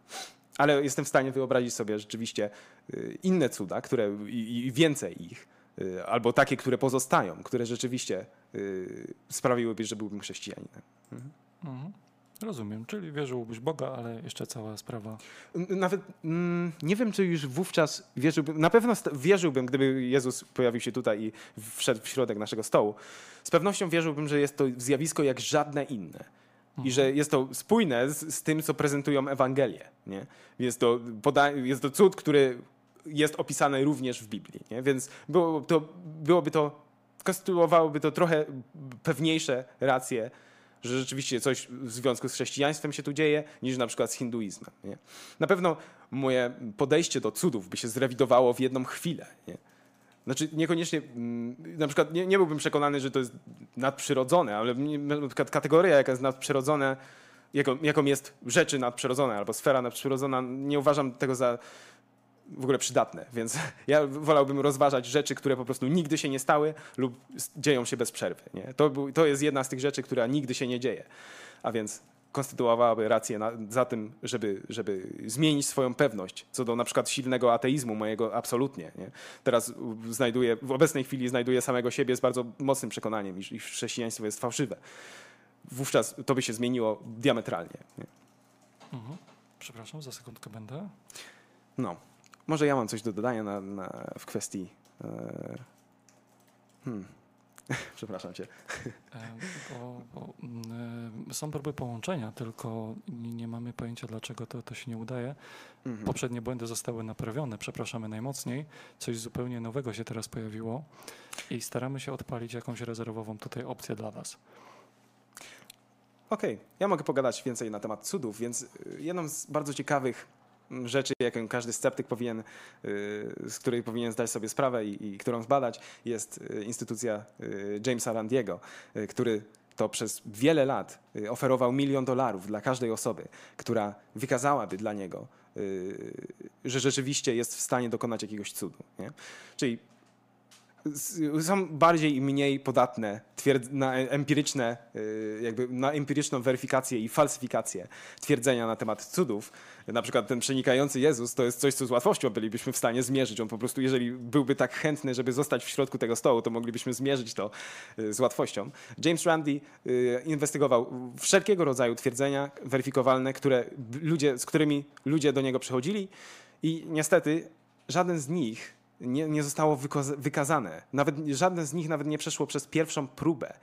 Ale jestem w stanie wyobrazić sobie rzeczywiście y, inne cuda, które i, więcej ich, y, albo takie, które pozostają, które rzeczywiście y, sprawiłyby, że byłbym chrześcijaninem. Mhm. Rozumiem, czyli wierzyłbyś Boga, ale jeszcze cała sprawa. Nawet mm, nie wiem, czy już wówczas wierzyłbym, na pewno wierzyłbym, gdyby Jezus pojawił się tutaj i wszedł w środek naszego stołu. Z pewnością wierzyłbym, że jest to zjawisko jak żadne inne. I że jest to spójne z, z tym, co prezentują Ewangelie. Nie? Jest, to poda- jest to cud, który jest opisany również w Biblii. Nie? Więc było to, byłoby to, konstytuowałoby to trochę pewniejsze racje, że rzeczywiście coś w związku z chrześcijaństwem się tu dzieje, niż na przykład z hinduizmem. Nie? Na pewno moje podejście do cudów by się zrewidowało w jedną chwilę. Nie? Znaczy niekoniecznie, mm, na przykład nie, nie byłbym przekonany, że to jest nadprzyrodzone, ale na przykład kategoria, jaka jest nadprzyrodzone, jaką, jaką jest rzeczy nadprzyrodzone albo sfera nadprzyrodzona, nie uważam tego za w ogóle przydatne, więc (laughs) ja wolałbym rozważać rzeczy, które po prostu nigdy się nie stały lub dzieją się bez przerwy. Nie? To, był, to jest jedna z tych rzeczy, która nigdy się nie dzieje. A więc konstytuowałaby rację na, za tym, żeby, żeby zmienić swoją pewność co do na przykład silnego ateizmu mojego absolutnie. Nie? Teraz znajduję, w obecnej chwili znajduję samego siebie z bardzo mocnym przekonaniem, iż, iż chrześcijaństwo jest fałszywe. Wówczas to by się zmieniło diametralnie. Nie? Mhm. Przepraszam, za sekundkę będę. No, może ja mam coś do dodania na, na, w kwestii. E, hmm. (laughs) Przepraszam cię. E, Bo, bo, mm, e, są próby połączenia, tylko nie mamy pojęcia, dlaczego to, to się nie udaje. Mhm. Poprzednie błędy zostały naprawione, przepraszamy najmocniej. Coś zupełnie nowego się teraz pojawiło i staramy się odpalić jakąś rezerwową tutaj opcję dla Was. Okej, ja mogę pogadać więcej na temat cudów, więc jedną z bardzo ciekawych rzeczy, jaką każdy sceptyk powinien, y, z której powinien zdać sobie sprawę i, i którą zbadać, jest y, instytucja y, Jamesa Randiego, który to przez wiele lat oferował milion dolarów dla każdej osoby, która wykazałaby dla niego, że rzeczywiście jest w stanie dokonać jakiegoś cudu. Nie? Czyli są bardziej i mniej podatne na empiryczne, y, jakby na empiryczną weryfikację i falsyfikację twierdzenia na temat cudów. Na przykład ten przenikający Jezus to jest coś, co z łatwością bylibyśmy w stanie zmierzyć. On po prostu, jeżeli byłby tak chętny, żeby zostać w środku tego stołu, to moglibyśmy zmierzyć to y, z łatwością. James Randi y, inwestygował wszelkiego rodzaju twierdzenia weryfikowalne, które ludzie, z którymi ludzie do niego przychodzili i niestety żaden z nich nie, nie zostało wykazane. Nawet żadne z nich nawet nie przeszło przez pierwszą próbę.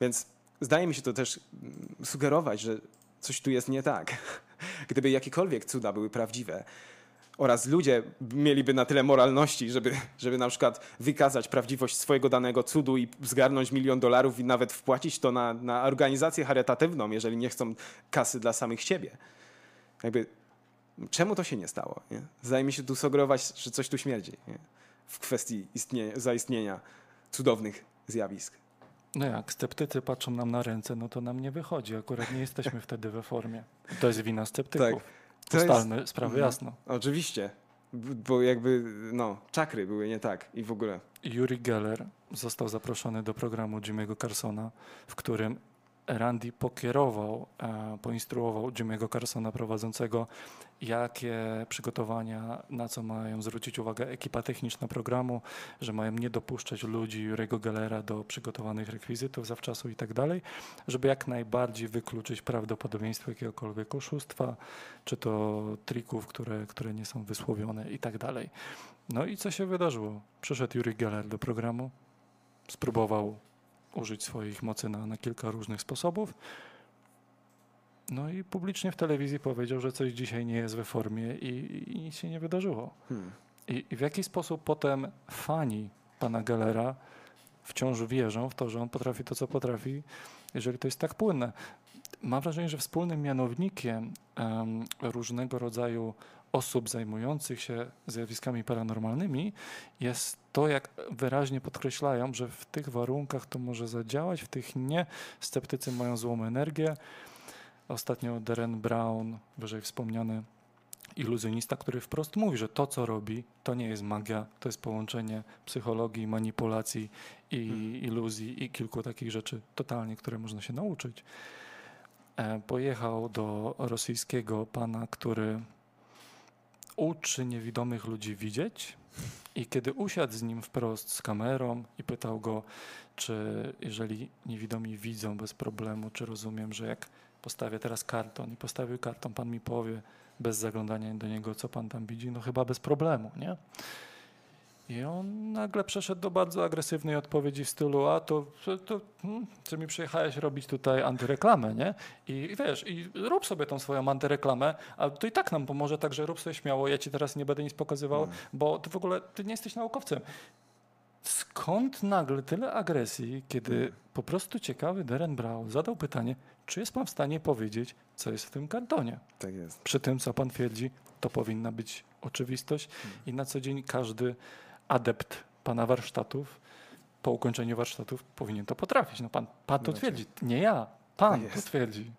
Więc zdaje mi się to też mm, sugerować, że coś tu jest nie tak. (laughs) Gdyby jakiekolwiek cuda były prawdziwe oraz ludzie mieliby na tyle moralności, żeby, żeby na przykład wykazać prawdziwość swojego danego cudu i zgarnąć milion dolarów i nawet wpłacić to na, na organizację charytatywną, jeżeli nie chcą kasy dla samych siebie. Jakby czemu to się nie stało? Nie? Zdaje mi się tu sugerować, że coś tu śmierdzi nie? w kwestii istnienia, zaistnienia cudownych zjawisk. No jak sceptycy patrzą nam na ręce, no to nam nie wychodzi. Akurat nie jesteśmy (laughs) wtedy we formie. To jest wina sceptyków. Tak. To jest- Ustalmy sprawę Mhm. jasno. Oczywiście, bo jakby, no, czakry były nie tak i w ogóle. Yuri Geller został zaproszony do programu Jimmy'ego Carsona, w którym Randy pokierował, e, poinstruował Jimmy'ego Carsona prowadzącego, jakie przygotowania, na co mają zwrócić uwagę ekipa techniczna programu, że mają nie dopuszczać ludzi Jurego Gellera do przygotowanych rekwizytów zawczasu i tak dalej, żeby jak najbardziej wykluczyć prawdopodobieństwo jakiegokolwiek oszustwa, czy to trików, które, które nie są wysłowione i tak dalej. No i co się wydarzyło? Przyszedł Yuri Geller do programu, spróbował użyć swoich mocy na, na kilka różnych sposobów. No i publicznie w telewizji powiedział, że coś dzisiaj nie jest we formie i, i nic się nie wydarzyło. Hmm. I, I w jaki sposób potem fani pana Gellera wciąż wierzą w to, że on potrafi to, co potrafi, jeżeli to jest tak płynne. Mam wrażenie, że wspólnym mianownikiem em, różnego rodzaju osób zajmujących się zjawiskami paranormalnymi jest to, jak wyraźnie podkreślają, że w tych warunkach to może zadziałać, w tych nie. Sceptycy mają złą energię. Ostatnio Darren Brown, wyżej wspomniany iluzjonista, który wprost mówi, że to, co robi, to nie jest magia, to jest połączenie psychologii, manipulacji i iluzji i kilku takich rzeczy totalnie, które można się nauczyć. E, pojechał do rosyjskiego pana, który uczy niewidomych ludzi widzieć i kiedy usiadł z nim wprost z kamerą i pytał go, czy jeżeli niewidomi widzą bez problemu, czy rozumiem, że jak postawię teraz karton i postawił karton, pan mi powie bez zaglądania do niego, co pan tam widzi, no chyba bez problemu, nie? I on nagle przeszedł do bardzo agresywnej odpowiedzi w stylu, a to, to, to hmm, czy mi przyjechałeś robić tutaj antyreklamę, nie? I wiesz, i rób sobie tą swoją antyreklamę, a to i tak nam pomoże, także rób sobie śmiało, ja ci teraz nie będę nic pokazywał, bo ty w ogóle, ty nie jesteś naukowcem. Skąd nagle tyle agresji, kiedy po prostu ciekawy Darren Brown zadał pytanie, czy jest pan w stanie powiedzieć, co jest w tym kartonie? Tak jest. Przy tym, co pan twierdzi, to powinna być oczywistość i na co dzień każdy adept pana warsztatów po ukończeniu warsztatów powinien to potrafić. No pan, pan to No twierdzi, nie ja, pan Tak to jest. twierdzi.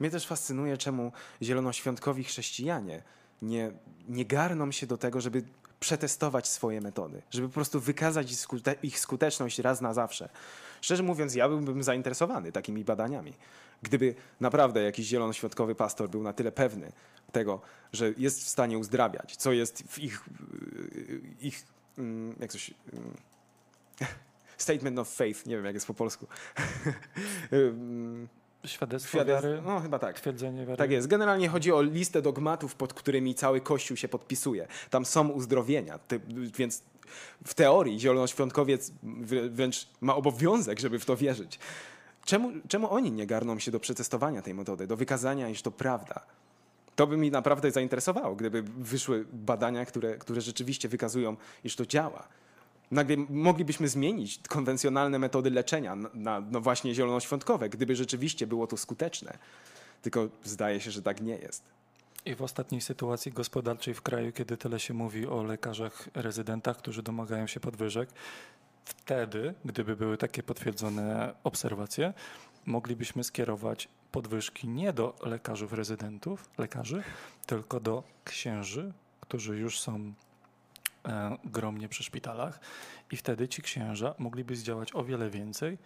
Mnie też fascynuje, czemu zielonoświątkowi chrześcijanie nie, nie garną się do tego, żeby przetestować swoje metody, żeby po prostu wykazać skute- ich skuteczność raz na zawsze. Szczerze mówiąc, ja byłbym zainteresowany takimi badaniami. Gdyby naprawdę jakiś zielonoświątkowy pastor był na tyle pewny tego, że jest w stanie uzdrawiać, co jest w ich, ich mm, jak coś, mm, (laughs) statement of faith, nie wiem jak jest po polsku. (laughs) Mm, Świadectwo Świadec- wiary, No chyba tak. twierdzenie wiary. Tak jest. Generalnie chodzi o listę dogmatów, pod którymi cały Kościół się podpisuje. Tam są uzdrowienia, ty, więc w teorii zielonoświątkowiec wrę- wręcz ma obowiązek, żeby w to wierzyć. Czemu, czemu oni nie garną się do przetestowania tej metody, do wykazania, iż to prawda? To by mi naprawdę zainteresowało, gdyby wyszły badania, które, które rzeczywiście wykazują, iż to działa. Nagle moglibyśmy zmienić konwencjonalne metody leczenia na, na no właśnie zielonoświątkowe, gdyby rzeczywiście było to skuteczne. Tylko zdaje się, że tak nie jest. I w ostatniej sytuacji gospodarczej w kraju, kiedy tyle się mówi o lekarzach rezydentach, którzy domagają się podwyżek, wtedy, gdyby były takie potwierdzone obserwacje, moglibyśmy skierować podwyżki nie do lekarzów rezydentów, lekarzy, tylko do księży, którzy już są e, gromnie przy szpitalach i wtedy ci księża mogliby zdziałać o wiele więcej.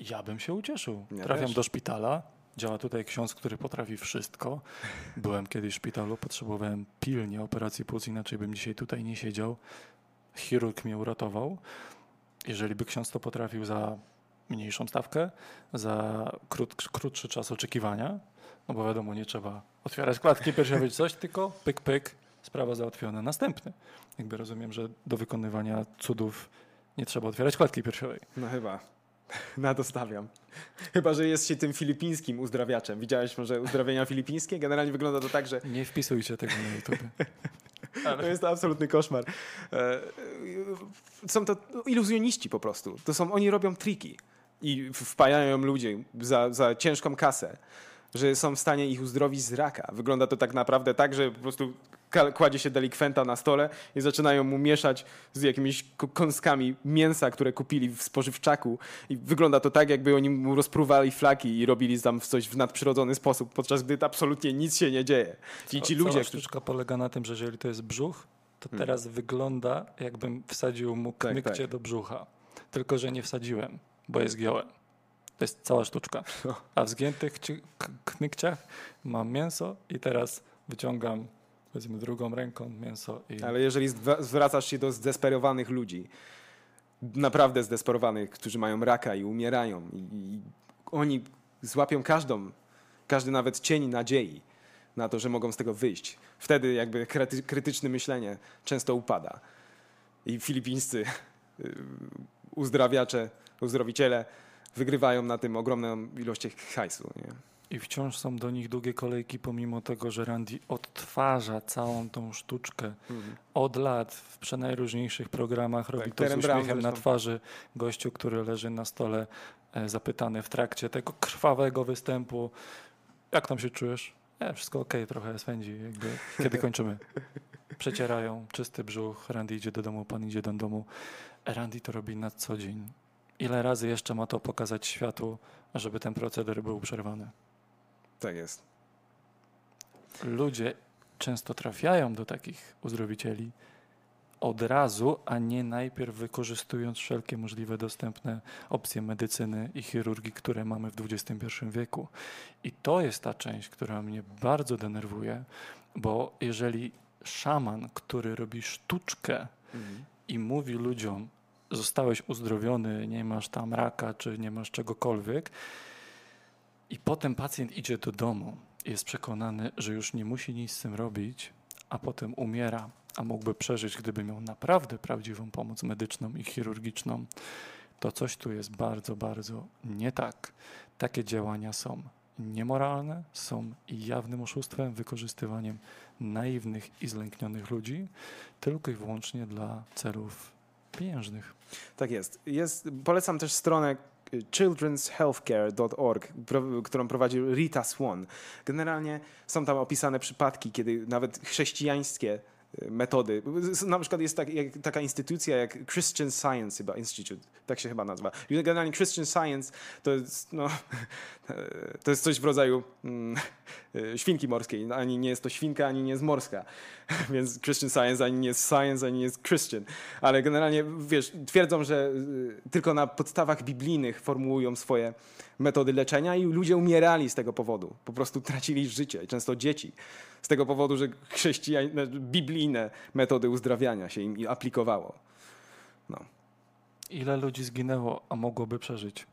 Ja bym się ucieszył. Ja Trafiam też. do szpitala, działa tutaj ksiądz, który potrafi wszystko. Byłem kiedyś w szpitalu, potrzebowałem pilnie operacji płuc, inaczej bym dzisiaj tutaj nie siedział. Chirurg mnie uratował. Jeżeli by ksiądz to potrafił za mniejszą stawkę, za krót, krótszy czas oczekiwania, no bo wiadomo, nie trzeba otwierać klatki piersiowej czy coś, tylko pyk, pyk, sprawa załatwiona. Następny. Jakby rozumiem, że do wykonywania cudów nie trzeba otwierać klatki piersiowej. No chyba. Na to stawiam. Chyba, że jest się tym filipińskim uzdrawiaczem. Widziałeś może uzdrawienia filipińskie? Generalnie wygląda to tak, że Nie wpisujcie tego na YouTube. (laughs) To jest absolutny koszmar. E, Są to iluzjoniści po prostu. To są, oni robią triki i wpajają ludzi za, za ciężką kasę, że są w stanie ich uzdrowić z raka. Wygląda to tak naprawdę tak, że po prostu kładzie się delikwenta na stole i zaczynają mu mieszać z jakimiś kąskami mięsa, które kupili w spożywczaku i wygląda to tak, jakby oni mu rozpruwali flaki i robili tam coś w nadprzyrodzony sposób, podczas gdy absolutnie nic się nie dzieje. I ci ludzie, Cała którzy... sztuczka polega na tym, że jeżeli to jest brzuch, to teraz wygląda jakbym wsadził mu Tak, kmykcie tak. do brzucha. Tylko, że nie wsadziłem, bo je zgiąłem. To jest cała sztuczka. A w zgiętych ci- k- kmykciach mam mięso i teraz wyciągam powiedzmy drugą ręką mięso i Ale jeżeli zwracasz się do zdesperowanych ludzi, naprawdę zdesperowanych, którzy mają raka i umierają, i, i oni złapią każdą, każdy nawet cień nadziei na to, że mogą z tego wyjść. Wtedy jakby kryty, krytyczne myślenie często upada. I filipińscy y, uzdrawiacze, uzdrowiciele wygrywają na tym ogromną ilość hajsu. Nie? I wciąż są do nich długie kolejki, pomimo tego, że Randy odtwarza całą tą sztuczkę od lat w przenajróżniejszych programach. Robi to z Brown uśmiechem na twarzy. Gościu, który leży na stole, e, zapytany w trakcie tego krwawego występu, jak tam się czujesz? E, wszystko okej, trochę swędzi. Jakby. Kiedy (laughs) kończymy? Przecierają, czysty brzuch, Randy idzie do domu, pan idzie do domu. Randy to robi na co dzień. Ile razy jeszcze ma to pokazać światu, żeby ten proceder był przerwany? Tak jest. ludzie często trafiają do takich uzdrowicieli od razu, a nie najpierw wykorzystując wszelkie możliwe dostępne opcje medycyny i chirurgii, które mamy w XXI wieku. I to jest ta część, która mnie bardzo denerwuje, bo jeżeli szaman, który robi sztuczkę i mówi ludziom, zostałeś uzdrowiony, nie masz tam raka, czy nie masz czegokolwiek, i potem pacjent idzie do domu jest przekonany, że już nie musi nic z tym robić, a potem umiera, a mógłby przeżyć, gdyby miał naprawdę prawdziwą pomoc medyczną i chirurgiczną, to coś tu jest bardzo, bardzo nie tak. Takie działania są niemoralne, są jawnym oszustwem, wykorzystywaniem naiwnych i zlęknionych ludzi, tylko i wyłącznie dla celów pieniężnych. Tak jest. jest. Polecam też stronę children'shealthcare.org, którą prowadzi Rita Swan. Generalnie są tam opisane przypadki, kiedy nawet chrześcijańskie metody, na przykład jest tak, jak, taka instytucja jak Christian Science chyba Institute, tak się chyba nazywa. Generalnie Christian Science to jest, no, to jest coś w rodzaju mm, świnki morskiej. Ani nie jest to świnka, ani nie jest morska. Więc Christian Science ani nie jest science, ani nie jest Christian. Ale generalnie, wiesz, twierdzą, że y, tylko na podstawach biblijnych formułują swoje metody leczenia i ludzie umierali z tego powodu. Po prostu tracili życie, często dzieci. Z tego powodu, że chrześcijańskie, biblijne metody uzdrawiania się im aplikowało. No. Ile ludzi zginęło, a mogłoby przeżyć?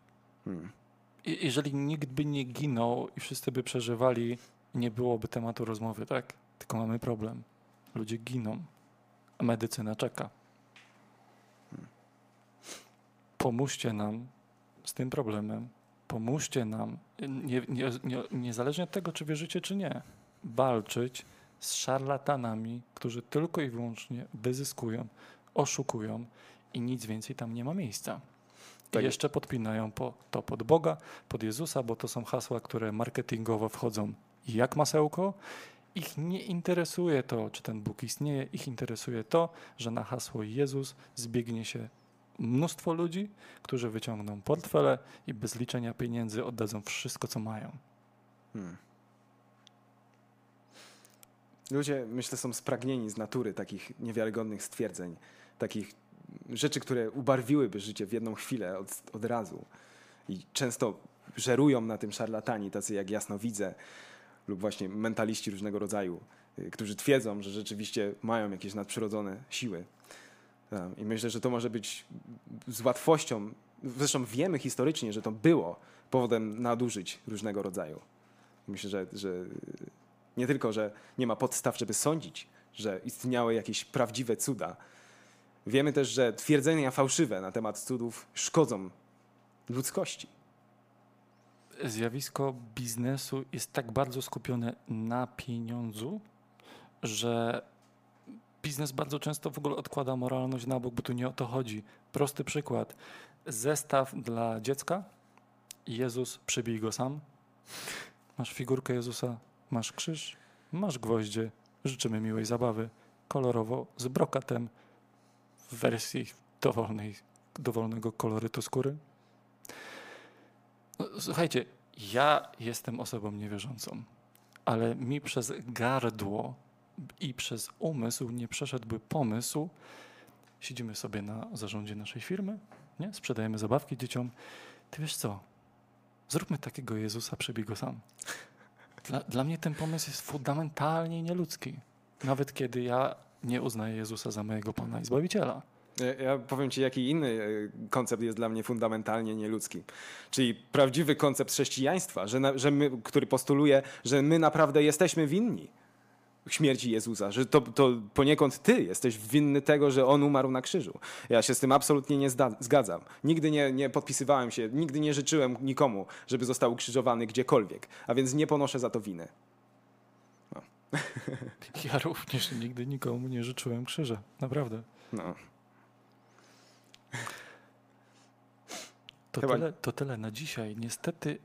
I jeżeli nikt by nie ginął i wszyscy by przeżywali, nie byłoby tematu rozmowy, tak? Tylko mamy problem. Ludzie giną, a medycyna czeka. Pomóżcie nam z tym problemem. Pomóżcie nam, nie, nie, nie, niezależnie od tego, czy wierzycie, czy nie, walczyć z szarlatanami, którzy tylko i wyłącznie wyzyskują, oszukują i nic więcej tam nie ma miejsca. Tak. I jeszcze podpinają po, to pod Boga, pod Jezusa, bo to są hasła, które marketingowo wchodzą jak masełko. Ich nie interesuje to, czy ten Bóg istnieje, ich interesuje to, że na hasło Jezus zbiegnie się mnóstwo ludzi, którzy wyciągną portfele i bez liczenia pieniędzy oddadzą wszystko, co mają. Ludzie, myślę, są spragnieni z natury takich niewiarygodnych stwierdzeń, takich rzeczy, które ubarwiłyby życie w jedną chwilę od, od razu. I często żerują na tym szarlatani, tacy jak jasnowidzę lub właśnie mentaliści różnego rodzaju, y, którzy twierdzą, że rzeczywiście mają jakieś nadprzyrodzone siły. I myślę, że to może być z łatwością, zresztą wiemy historycznie, że to było powodem nadużyć różnego rodzaju. Myślę, że, że nie tylko, że nie ma podstaw, żeby sądzić, że istniały jakieś prawdziwe cuda. Wiemy też, że twierdzenia fałszywe na temat cudów szkodzą ludzkości. Zjawisko biznesu jest tak bardzo skupione na pieniądzu, że biznes bardzo często w ogóle odkłada moralność na bok, bo tu nie o to chodzi. Prosty przykład. Zestaw dla dziecka. Jezus, przybij go sam. Masz figurkę Jezusa, masz krzyż, masz gwoździe Życzymy miłej zabawy, kolorowo z brokatem w wersji dowolnej, dowolnego kolorytu skóry. No, słuchajcie, ja jestem osobą niewierzącą, ale mi przez gardło i przez umysł nie przeszedłby pomysł. Siedzimy sobie na zarządzie naszej firmy, nie? sprzedajemy zabawki dzieciom. Ty wiesz co? Zróbmy takiego Jezusa, przebij go sam. Dla, dla mnie ten pomysł jest fundamentalnie nieludzki. Nawet kiedy ja nie uznaję Jezusa za mojego Pana i Zbawiciela. Ja, powiem ci, jaki inny e, koncept jest dla mnie fundamentalnie nieludzki. Czyli prawdziwy koncept chrześcijaństwa, że, na, że my, który postuluje, że my naprawdę jesteśmy winni śmierci Jezusa, że to, to poniekąd ty jesteś winny tego, że on umarł na krzyżu. Ja się z tym absolutnie nie zgadzam. Nigdy nie, nie podpisywałem się, nigdy nie życzyłem nikomu, żeby został ukrzyżowany gdziekolwiek, a więc nie ponoszę za to winy. (laughs) Ja również nigdy nikomu nie życzyłem krzyża. Naprawdę. No. To, Chyba- tyle, to tyle na dzisiaj. Niestety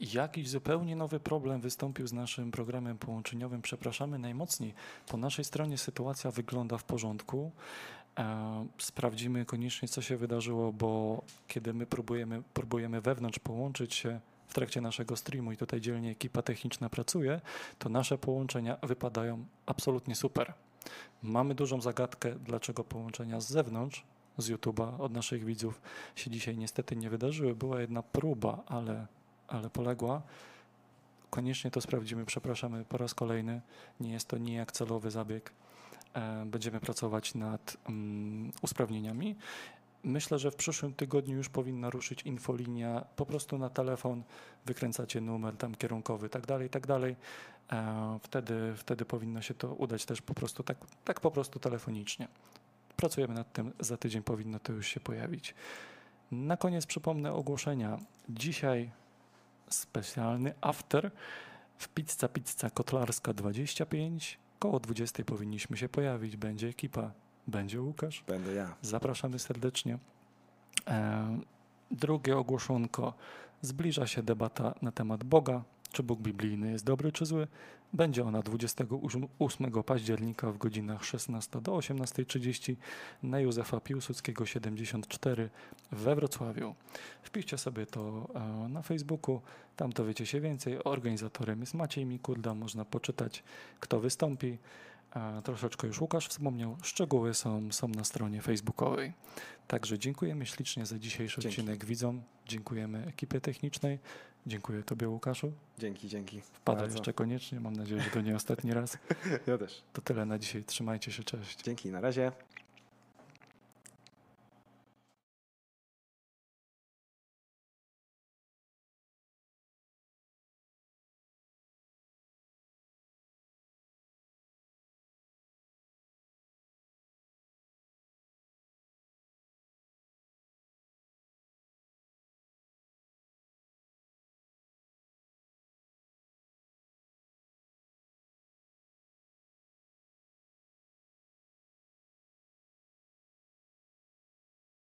jakiś zupełnie nowy problem wystąpił z naszym programem połączeniowym. Przepraszamy najmocniej. Po naszej stronie sytuacja wygląda w porządku. E, sprawdzimy koniecznie, co się wydarzyło, bo kiedy my próbujemy, próbujemy wewnątrz połączyć się w trakcie naszego streamu i tutaj dzielnie ekipa techniczna pracuje, to nasze połączenia wypadają absolutnie super. Mamy dużą zagadkę, dlaczego połączenia z zewnątrz, z YouTube'a, od naszych widzów się dzisiaj niestety nie wydarzyły. Była jedna próba, ale, ale poległa. Koniecznie to sprawdzimy, przepraszamy po raz kolejny. Nie jest to nijak celowy zabieg. E, Będziemy pracować nad mm, usprawnieniami. Myślę, że w przyszłym tygodniu już powinna ruszyć infolinia. Po prostu na telefon wykręcacie numer tam kierunkowy, tak dalej, tak dalej. E, Wtedy, wtedy powinno się to udać też po prostu tak, tak po prostu telefonicznie. Pracujemy nad tym, za tydzień powinno to już się pojawić. Na koniec przypomnę ogłoszenia. Dzisiaj specjalny after w Pizza Pizza Kotlarska 25. Koło 20 powinniśmy się pojawić. Będzie ekipa, będzie Łukasz. Będę ja. Zapraszamy serdecznie. E, drugie ogłoszonko. Zbliża się debata na temat Boga. Czy Bóg biblijny jest dobry czy zły? Będzie ona 28 października w godzinach 16 do 18.30 na Józefa Piłsudskiego 74 we Wrocławiu. Wpiszcie sobie to e, na Facebooku, tam dowiecie się więcej. Organizatorem jest Maciej Mikurda, można poczytać kto wystąpi. A troszeczkę już Łukasz wspomniał, szczegóły są, są na stronie facebookowej. Także dziękujemy ślicznie za dzisiejszy Dzięki. odcinek widzom. Dziękujemy ekipie technicznej. Dziękuję Tobie Łukaszu. Dzięki, dzięki. Wpadaj Bardzo. jeszcze koniecznie. Mam nadzieję, że to nie (laughs) ostatni raz. Ja też. To tyle na dzisiaj. Trzymajcie się. Cześć. Dzięki, na razie.